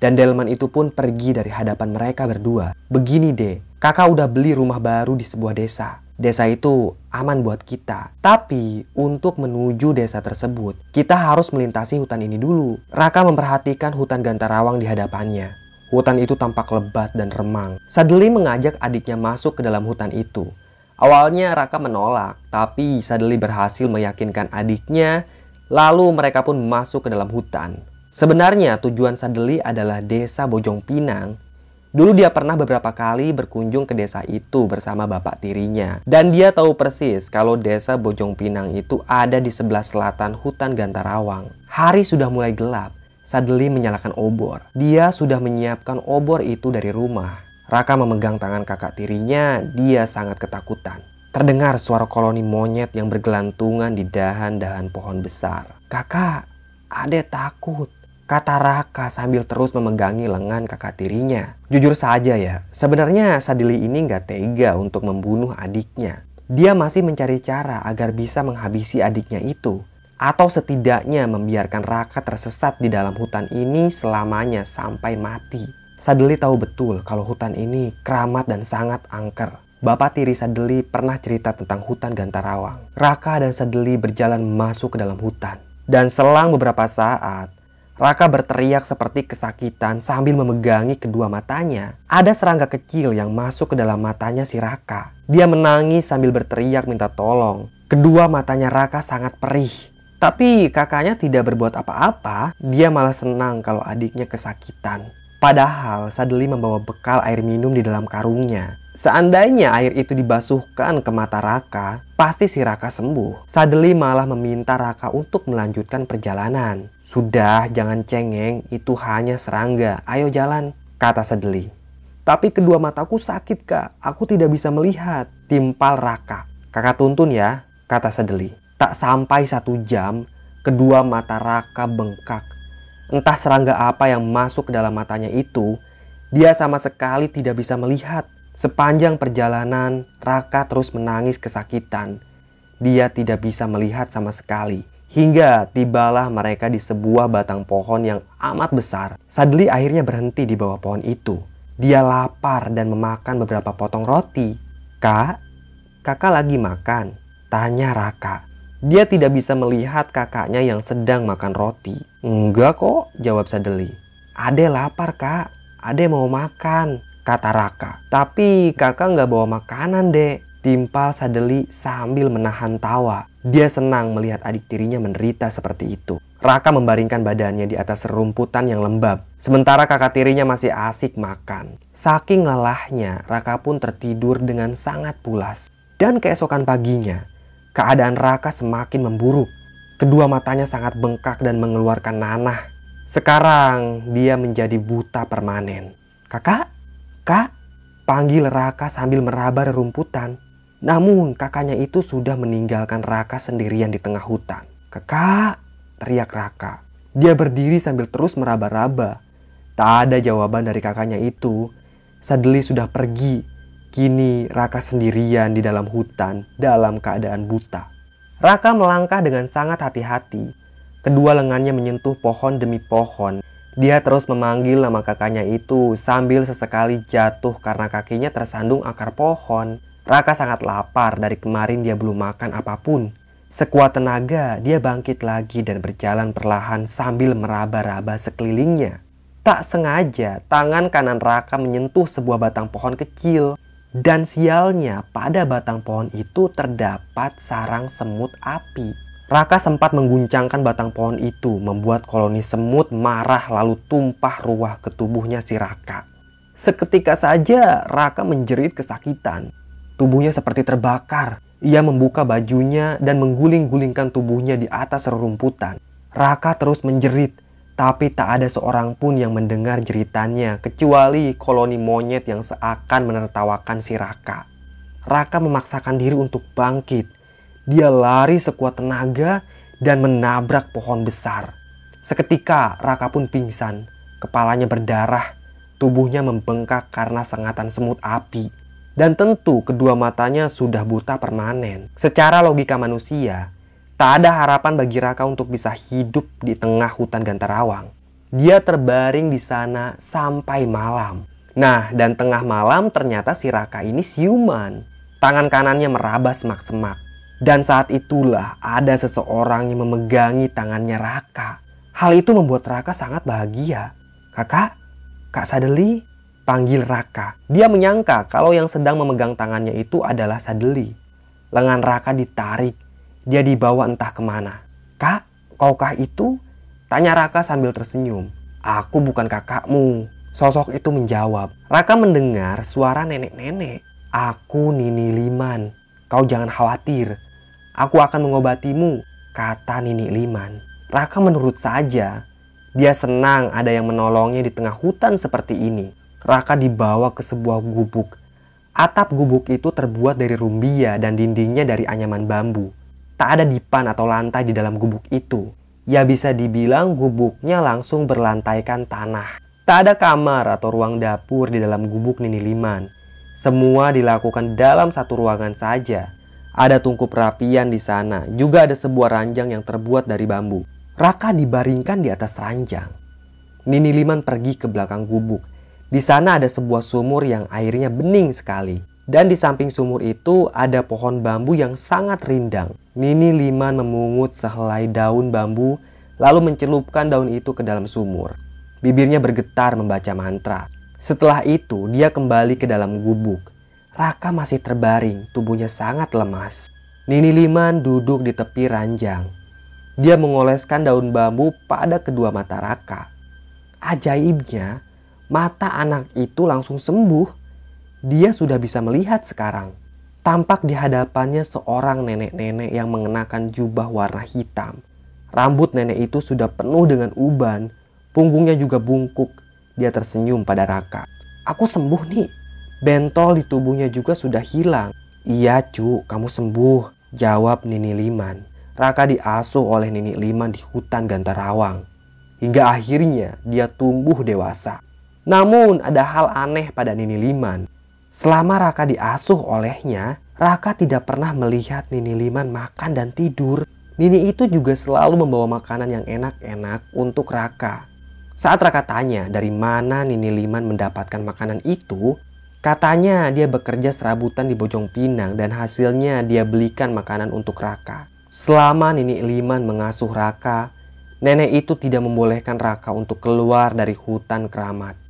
dan Delman itu pun pergi dari hadapan mereka berdua. Begini deh, Kakak udah beli rumah baru di sebuah desa. Desa itu aman buat kita. Tapi untuk menuju desa tersebut, kita harus melintasi hutan ini dulu. Raka memperhatikan hutan Gantarawang di hadapannya. Hutan itu tampak lebat dan remang. Sadeli mengajak adiknya masuk ke dalam hutan itu. Awalnya Raka menolak, tapi Sadeli berhasil meyakinkan adiknya, lalu mereka pun masuk ke dalam hutan. Sebenarnya tujuan Sadeli adalah desa Bojong Pinang Dulu dia pernah beberapa kali berkunjung ke desa itu bersama bapak tirinya. Dan dia tahu persis kalau desa Bojong Pinang itu ada di sebelah selatan hutan Gantarawang. Hari sudah mulai gelap. Sadeli menyalakan obor. Dia sudah menyiapkan obor itu dari rumah. Raka memegang tangan kakak tirinya, dia sangat ketakutan. Terdengar suara koloni monyet yang bergelantungan di dahan-dahan pohon besar. Kakak, adek takut kata Raka sambil terus memegangi lengan kakak tirinya. Jujur saja ya, sebenarnya Sadili ini nggak tega untuk membunuh adiknya. Dia masih mencari cara agar bisa menghabisi adiknya itu. Atau setidaknya membiarkan Raka tersesat di dalam hutan ini selamanya sampai mati. Sadeli tahu betul kalau hutan ini keramat dan sangat angker. Bapak tiri Sadeli pernah cerita tentang hutan Gantarawang. Raka dan Sadeli berjalan masuk ke dalam hutan. Dan selang beberapa saat, Raka berteriak seperti kesakitan sambil memegangi kedua matanya. Ada serangga kecil yang masuk ke dalam matanya si Raka. Dia menangis sambil berteriak minta tolong. Kedua matanya Raka sangat perih. Tapi kakaknya tidak berbuat apa-apa. Dia malah senang kalau adiknya kesakitan. Padahal Sadeli membawa bekal air minum di dalam karungnya. Seandainya air itu dibasuhkan ke mata Raka, pasti si Raka sembuh. Sadeli malah meminta Raka untuk melanjutkan perjalanan. Sudah, jangan cengeng, itu hanya serangga. Ayo jalan, kata Sedeli. Tapi kedua mataku sakit, Kak. Aku tidak bisa melihat. Timpal Raka. Kakak tuntun ya, kata Sedeli. Tak sampai satu jam, kedua mata Raka bengkak. Entah serangga apa yang masuk ke dalam matanya itu, dia sama sekali tidak bisa melihat. Sepanjang perjalanan, Raka terus menangis kesakitan. Dia tidak bisa melihat sama sekali. Hingga tibalah mereka di sebuah batang pohon yang amat besar. Sadli akhirnya berhenti di bawah pohon itu. Dia lapar dan memakan beberapa potong roti. Kak, kakak lagi makan? Tanya Raka. Dia tidak bisa melihat kakaknya yang sedang makan roti. Enggak kok, jawab Sadeli. Ade lapar kak, Ade mau makan, kata Raka. Tapi kakak nggak bawa makanan dek. Timpal Sadeli sambil menahan tawa. Dia senang melihat adik tirinya menderita seperti itu. Raka membaringkan badannya di atas rumputan yang lembab. Sementara kakak tirinya masih asik makan. Saking lelahnya, Raka pun tertidur dengan sangat pulas. Dan keesokan paginya, keadaan Raka semakin memburuk. Kedua matanya sangat bengkak dan mengeluarkan nanah. Sekarang dia menjadi buta permanen. Kakak, kak, panggil Raka sambil meraba rerumputan. Namun kakaknya itu sudah meninggalkan Raka sendirian di tengah hutan. Kakak, teriak Raka. Dia berdiri sambil terus meraba-raba. Tak ada jawaban dari kakaknya itu. Sadeli sudah pergi. Kini Raka sendirian di dalam hutan dalam keadaan buta. Raka melangkah dengan sangat hati-hati. Kedua lengannya menyentuh pohon demi pohon. Dia terus memanggil nama kakaknya itu sambil sesekali jatuh karena kakinya tersandung akar pohon. Raka sangat lapar dari kemarin dia belum makan apa pun. Sekuat tenaga, dia bangkit lagi dan berjalan perlahan sambil meraba-raba sekelilingnya. Tak sengaja, tangan kanan Raka menyentuh sebuah batang pohon kecil. Dan sialnya, pada batang pohon itu terdapat sarang semut api. Raka sempat mengguncangkan batang pohon itu, membuat koloni semut marah lalu tumpah ruah ke tubuhnya si Raka. Seketika saja, Raka menjerit kesakitan. Tubuhnya seperti terbakar. Ia membuka bajunya dan mengguling-gulingkan tubuhnya di atas rerumputan. Raka terus menjerit, tapi tak ada seorang pun yang mendengar jeritannya kecuali koloni monyet yang seakan menertawakan si Raka. Raka memaksakan diri untuk bangkit. Dia lari sekuat tenaga dan menabrak pohon besar. Seketika Raka pun pingsan, kepalanya berdarah, tubuhnya membengkak karena sengatan semut api. Dan tentu kedua matanya sudah buta permanen. Secara logika manusia, tak ada harapan bagi Raka untuk bisa hidup di tengah hutan Gantarawang. Dia terbaring di sana sampai malam. Nah, dan tengah malam ternyata si Raka ini siuman. Tangan kanannya meraba semak-semak. Dan saat itulah ada seseorang yang memegangi tangannya Raka. Hal itu membuat Raka sangat bahagia. Kakak, Kak Sadeli, panggil Raka. Dia menyangka kalau yang sedang memegang tangannya itu adalah Sadeli. Lengan Raka ditarik. Dia dibawa entah ke mana. Kak, kaukah itu? Tanya Raka sambil tersenyum. Aku bukan kakakmu. Sosok itu menjawab. Raka mendengar suara nenek-nenek. Aku Nini Liman. Kau jangan khawatir. Aku akan mengobatimu, kata Nini Liman. Raka menurut saja. Dia senang ada yang menolongnya di tengah hutan seperti ini. Raka dibawa ke sebuah gubuk. Atap gubuk itu terbuat dari rumbia dan dindingnya dari anyaman bambu. Tak ada dipan atau lantai di dalam gubuk itu. Ya bisa dibilang gubuknya langsung berlantaikan tanah. Tak ada kamar atau ruang dapur di dalam gubuk Nini Liman. Semua dilakukan dalam satu ruangan saja. Ada tungku perapian di sana, juga ada sebuah ranjang yang terbuat dari bambu. Raka dibaringkan di atas ranjang. Nini Liman pergi ke belakang gubuk. Di sana ada sebuah sumur yang airnya bening sekali. Dan di samping sumur itu ada pohon bambu yang sangat rindang. Nini Liman memungut sehelai daun bambu lalu mencelupkan daun itu ke dalam sumur. Bibirnya bergetar membaca mantra. Setelah itu dia kembali ke dalam gubuk. Raka masih terbaring, tubuhnya sangat lemas. Nini Liman duduk di tepi ranjang. Dia mengoleskan daun bambu pada kedua mata Raka. Ajaibnya, Mata anak itu langsung sembuh. Dia sudah bisa melihat sekarang. Tampak di hadapannya seorang nenek-nenek yang mengenakan jubah warna hitam. Rambut nenek itu sudah penuh dengan uban. Punggungnya juga bungkuk. Dia tersenyum pada Raka. Aku sembuh nih. Bentol di tubuhnya juga sudah hilang. Iya cu, kamu sembuh. Jawab Nini Liman. Raka diasuh oleh Nini Liman di hutan Gantarawang. Hingga akhirnya dia tumbuh dewasa. Namun ada hal aneh pada Nini Liman. Selama Raka diasuh olehnya, Raka tidak pernah melihat Nini Liman makan dan tidur. Nini itu juga selalu membawa makanan yang enak-enak untuk Raka. Saat Raka tanya dari mana Nini Liman mendapatkan makanan itu, katanya dia bekerja serabutan di Bojong Pinang dan hasilnya dia belikan makanan untuk Raka. Selama Nini Liman mengasuh Raka, Nenek itu tidak membolehkan Raka untuk keluar dari hutan keramat.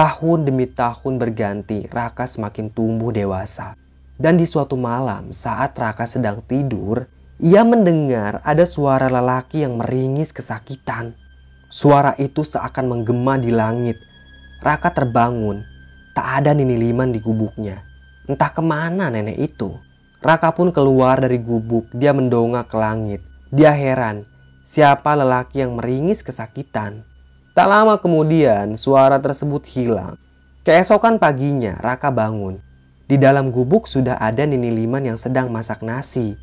Tahun demi tahun berganti, Raka semakin tumbuh dewasa. Dan di suatu malam saat Raka sedang tidur, ia mendengar ada suara lelaki yang meringis kesakitan. Suara itu seakan menggema di langit. Raka terbangun. Tak ada Nini Liman di gubuknya. Entah ke mana nenek itu. Raka pun keluar dari gubuk. Dia mendongak ke langit. Dia heran. Siapa lelaki yang meringis kesakitan? Tak lama kemudian suara tersebut hilang. Keesokan paginya Raka bangun. Di dalam gubuk sudah ada Nini Liman yang sedang masak nasi.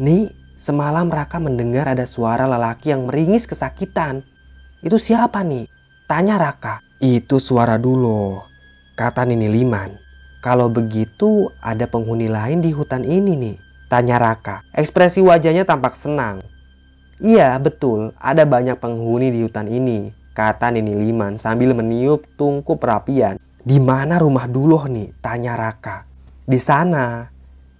Nih, semalam Raka mendengar ada suara lelaki yang meringis kesakitan. Itu siapa nih? Tanya Raka. Itu suara dulu, kata Nini Liman. Kalau begitu ada penghuni lain di hutan ini nih. Tanya Raka. Ekspresi wajahnya tampak senang. Iya betul ada banyak penghuni di hutan ini. Kata Nini Liman sambil meniup tungku perapian. Di mana rumah Duloh nih? Tanya Raka. Di sana.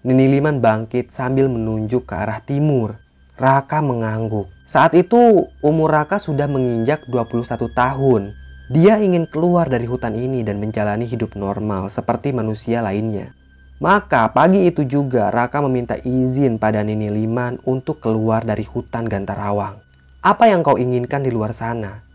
Nini Liman bangkit sambil menunjuk ke arah timur. Raka mengangguk. Saat itu umur Raka sudah menginjak 21 tahun. Dia ingin keluar dari hutan ini dan menjalani hidup normal seperti manusia lainnya. Maka pagi itu juga Raka meminta izin pada Nini Liman untuk keluar dari hutan Gantarawang. Apa yang kau inginkan di luar sana?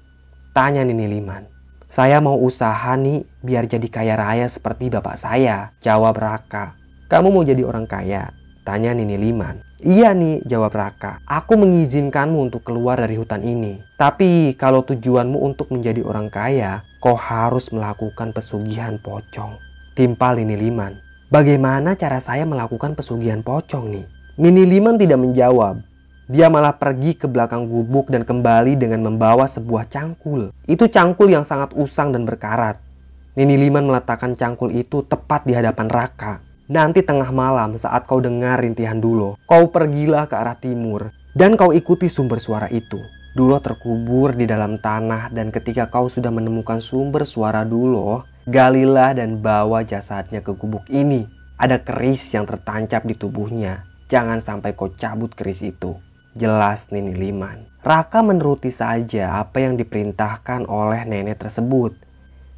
Tanya Nini Liman. Saya mau usaha nih biar jadi kaya raya seperti bapak saya. Jawab Raka. Kamu mau jadi orang kaya? Tanya Nini Liman. Iya nih, jawab Raka. Aku mengizinkanmu untuk keluar dari hutan ini. Tapi kalau tujuanmu untuk menjadi orang kaya, kau harus melakukan pesugihan pocong. Timpal Nini Liman. Bagaimana cara saya melakukan pesugihan pocong nih? Nini Liman tidak menjawab. Dia malah pergi ke belakang gubuk dan kembali dengan membawa sebuah cangkul. Itu cangkul yang sangat usang dan berkarat. Nini Liman meletakkan cangkul itu tepat di hadapan Raka. Nanti tengah malam saat kau dengar rintihan Dulo, kau pergilah ke arah timur dan kau ikuti sumber suara itu. Dulo terkubur di dalam tanah dan ketika kau sudah menemukan sumber suara Dulo, galilah dan bawa jasadnya ke gubuk ini. Ada keris yang tertancap di tubuhnya. Jangan sampai kau cabut keris itu. Jelas Nini Liman. Raka menuruti saja apa yang diperintahkan oleh nenek tersebut.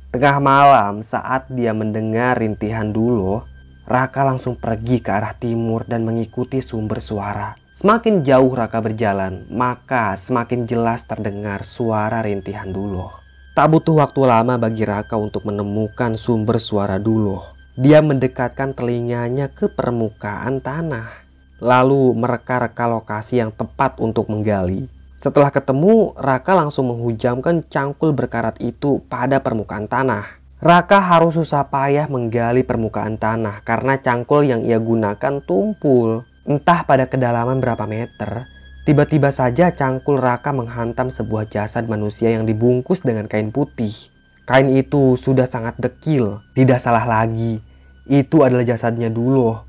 Tengah malam saat dia mendengar rintihan Dulo, Raka langsung pergi ke arah timur dan mengikuti sumber suara. Semakin jauh Raka berjalan, maka semakin jelas terdengar suara rintihan Duloh. Tak butuh waktu lama bagi Raka untuk menemukan sumber suara Duloh. Dia mendekatkan telinganya ke permukaan tanah, lalu mereka-reka lokasi yang tepat untuk menggali. Setelah ketemu, Raka langsung menghujamkan cangkul berkarat itu pada permukaan tanah. Raka harus susah payah menggali permukaan tanah karena cangkul yang ia gunakan tumpul. Entah pada kedalaman berapa meter, tiba-tiba saja cangkul Raka menghantam sebuah jasad manusia yang dibungkus dengan kain putih. Kain itu sudah sangat dekil, tidak salah lagi. Itu adalah jasadnya dulu.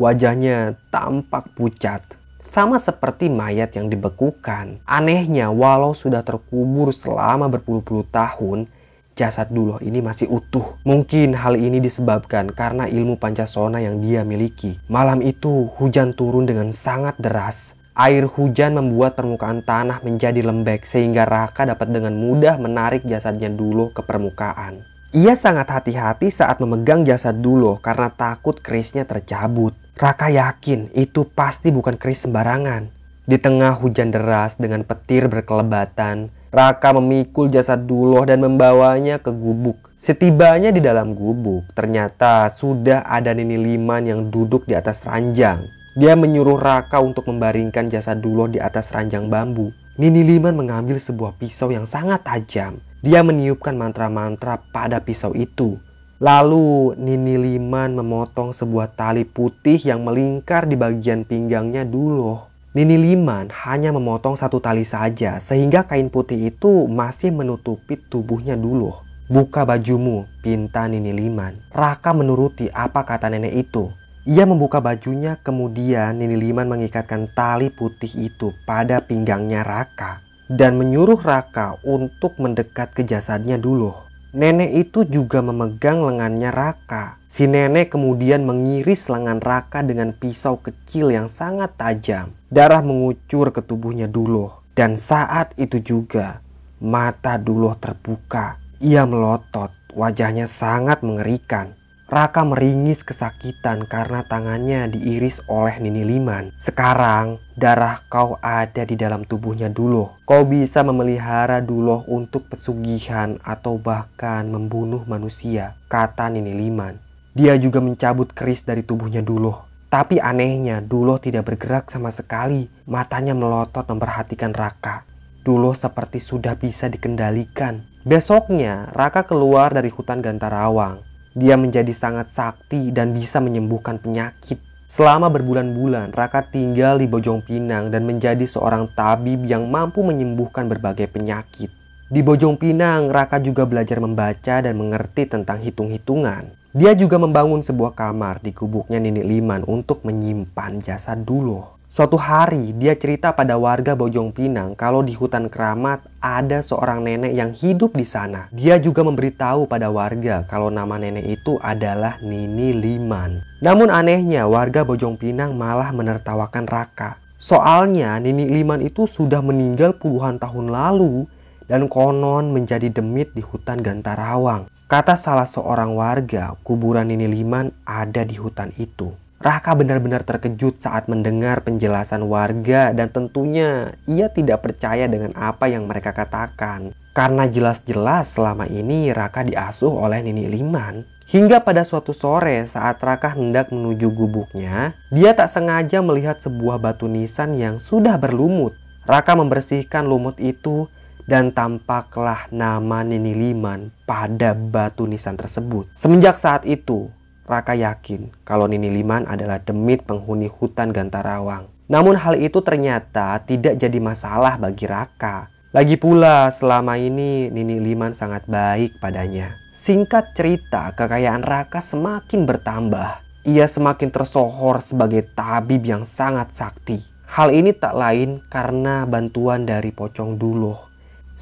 Wajahnya tampak pucat. Sama seperti mayat yang dibekukan. Anehnya, walau sudah terkubur selama berpuluh-puluh tahun, jasad Duloh ini masih utuh. Mungkin hal ini disebabkan karena ilmu Pancasona yang dia miliki. Malam itu hujan turun dengan sangat deras. Air hujan membuat permukaan tanah menjadi lembek sehingga Raka dapat dengan mudah menarik jasadnya Duloh ke permukaan. Ia sangat hati-hati saat memegang jasad Duloh karena takut kerisnya tercabut. Raka yakin itu pasti bukan keris sembarangan. Di tengah hujan deras dengan petir berkelebatan, Raka memikul jasad Duloh dan membawanya ke gubuk. Setibanya di dalam gubuk, ternyata sudah ada Nini Liman yang duduk di atas ranjang. Dia menyuruh Raka untuk membaringkan jasad Duloh di atas ranjang bambu. Nini Liman mengambil sebuah pisau yang sangat tajam. Dia meniupkan mantra-mantra pada pisau itu. Lalu Nini Liman memotong sebuah tali putih yang melingkar di bagian pinggangnya Duloh. Nini Liman hanya memotong satu tali saja sehingga kain putih itu masih menutupi tubuhnya dulu. Buka bajumu, pinta Nini Liman. Raka menuruti apa kata nenek itu. Ia membuka bajunya kemudian Nini Liman mengikatkan tali putih itu pada pinggangnya Raka dan menyuruh Raka untuk mendekat ke jasadnya dulu. Nenek itu juga memegang lengannya Raka. Si nenek kemudian mengiris lengan Raka dengan pisau kecil yang sangat tajam. Darah mengucur ke tubuhnya dulu. Dan saat itu juga mata Duloh terbuka. Ia melotot, wajahnya sangat mengerikan. Raka meringis kesakitan karena tangannya diiris oleh Nini Liman. Sekarang, darah kau ada di dalam tubuhnya Duloh. Kau bisa memelihara Duloh untuk pesugihan atau bahkan membunuh manusia, kata Nini Liman. Dia juga mencabut keris dari tubuhnya Duloh. Tapi anehnya, Duloh tidak bergerak sama sekali. Matanya melotot memperhatikan Raka. Duloh seperti sudah bisa dikendalikan. Besoknya, Raka keluar dari hutan Gantarawang. Dia menjadi sangat sakti dan bisa menyembuhkan penyakit. Selama berbulan-bulan, Raka tinggal di Bojong Pinang dan menjadi seorang tabib yang mampu menyembuhkan berbagai penyakit. Di Bojong Pinang, Raka juga belajar membaca dan mengerti tentang hitung-hitungan. Dia juga membangun sebuah kamar di gubuknya Nini Liman untuk menyimpan jasad Duloh. Suatu hari dia cerita pada warga Bojong Pinang kalau di hutan keramat ada seorang nenek yang hidup di sana. Dia juga memberitahu pada warga kalau nama nenek itu adalah Nini Liman. Namun anehnya warga Bojong Pinang malah menertawakan Raka. Soalnya Nini Liman itu sudah meninggal puluhan tahun lalu dan konon menjadi demit di hutan Gantarawang. Kata salah seorang warga, kuburan Nini Liman ada di hutan itu. Raka benar-benar terkejut saat mendengar penjelasan warga dan tentunya ia tidak percaya dengan apa yang mereka katakan. Karena jelas-jelas selama ini Raka diasuh oleh Nini Liman. Hingga pada suatu sore saat Raka hendak menuju gubuknya, dia tak sengaja melihat sebuah batu nisan yang sudah berlumut. Raka membersihkan lumut itu dan tampaklah nama Nini Liman pada batu nisan tersebut. Semenjak saat itu, Raka yakin kalau Nini Liman adalah demit penghuni hutan Gantarawang. Namun hal itu ternyata tidak jadi masalah bagi Raka. Lagi pula selama ini Nini Liman sangat baik padanya. Singkat cerita, kekayaan Raka semakin bertambah. Ia semakin tersohor sebagai tabib yang sangat sakti. Hal ini tak lain karena bantuan dari Pocong Duloh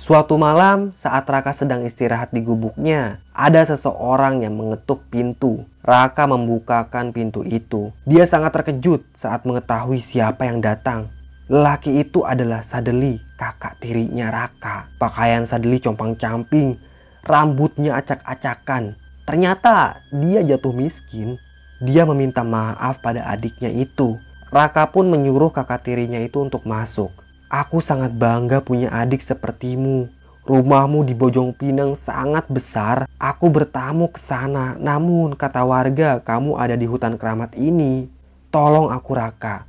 Suatu malam saat Raka sedang istirahat di gubuknya, ada seseorang yang mengetuk pintu. Raka membukakan pintu itu. Dia sangat terkejut saat mengetahui siapa yang datang. Lelaki itu adalah Sadeli, kakak tirinya Raka. Pakaian Sadeli compang-camping, rambutnya acak-acakan. Ternyata dia jatuh miskin. Dia meminta maaf pada adiknya itu. Raka pun menyuruh kakak tirinya itu untuk masuk. Aku sangat bangga punya adik sepertimu. Rumahmu di Bojong Pinang sangat besar. Aku bertamu ke sana. Namun kata warga kamu ada di hutan keramat ini. Tolong aku Raka.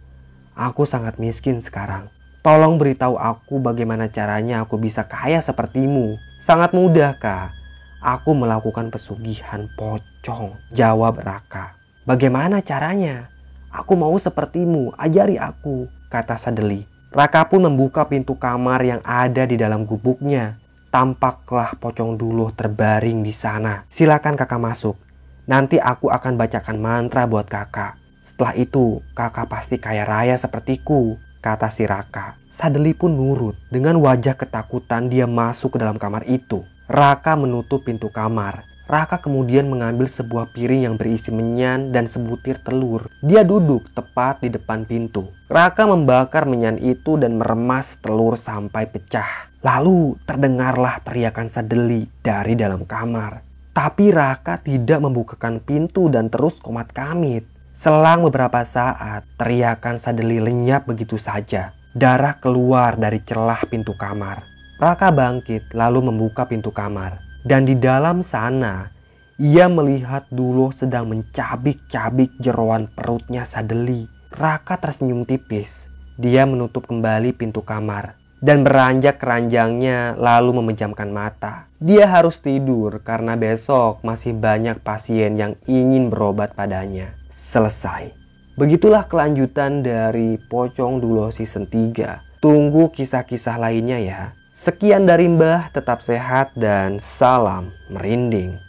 Aku sangat miskin sekarang. Tolong beritahu aku bagaimana caranya aku bisa kaya sepertimu. Sangat mudah kak. Aku melakukan pesugihan pocong. Jawab Raka. Bagaimana caranya? Aku mau sepertimu, ajari aku, kata Sadeli. Raka pun membuka pintu kamar yang ada di dalam gubuknya. Tampaklah pocong dulu terbaring di sana. Silakan kakak masuk. Nanti aku akan bacakan mantra buat kakak. Setelah itu, kakak pasti kaya raya sepertiku, kata si Raka. Sadeli pun nurut. Dengan wajah ketakutan dia masuk ke dalam kamar itu. Raka menutup pintu kamar. Raka kemudian mengambil sebuah piring yang berisi menyan dan sebutir telur. Dia duduk tepat di depan pintu. Raka membakar menyan itu dan meremas telur sampai pecah. Lalu terdengarlah teriakan Sadeli dari dalam kamar. Tapi Raka tidak membukakan pintu dan terus komat kamit. Selang beberapa saat, teriakan Sadeli lenyap begitu saja. Darah keluar dari celah pintu kamar. Raka bangkit lalu membuka pintu kamar. Dan di dalam sana, ia melihat Dulo sedang mencabik-cabik jeroan perutnya Sadeli. Raka tersenyum tipis. Dia menutup kembali pintu kamar dan beranjak keranjangnya lalu memejamkan mata. Dia harus tidur karena besok masih banyak pasien yang ingin berobat padanya. Selesai. Begitulah kelanjutan dari Pocong Dulo Season 3. Tunggu kisah-kisah lainnya ya. Sekian dari Mbah, tetap sehat dan salam merinding.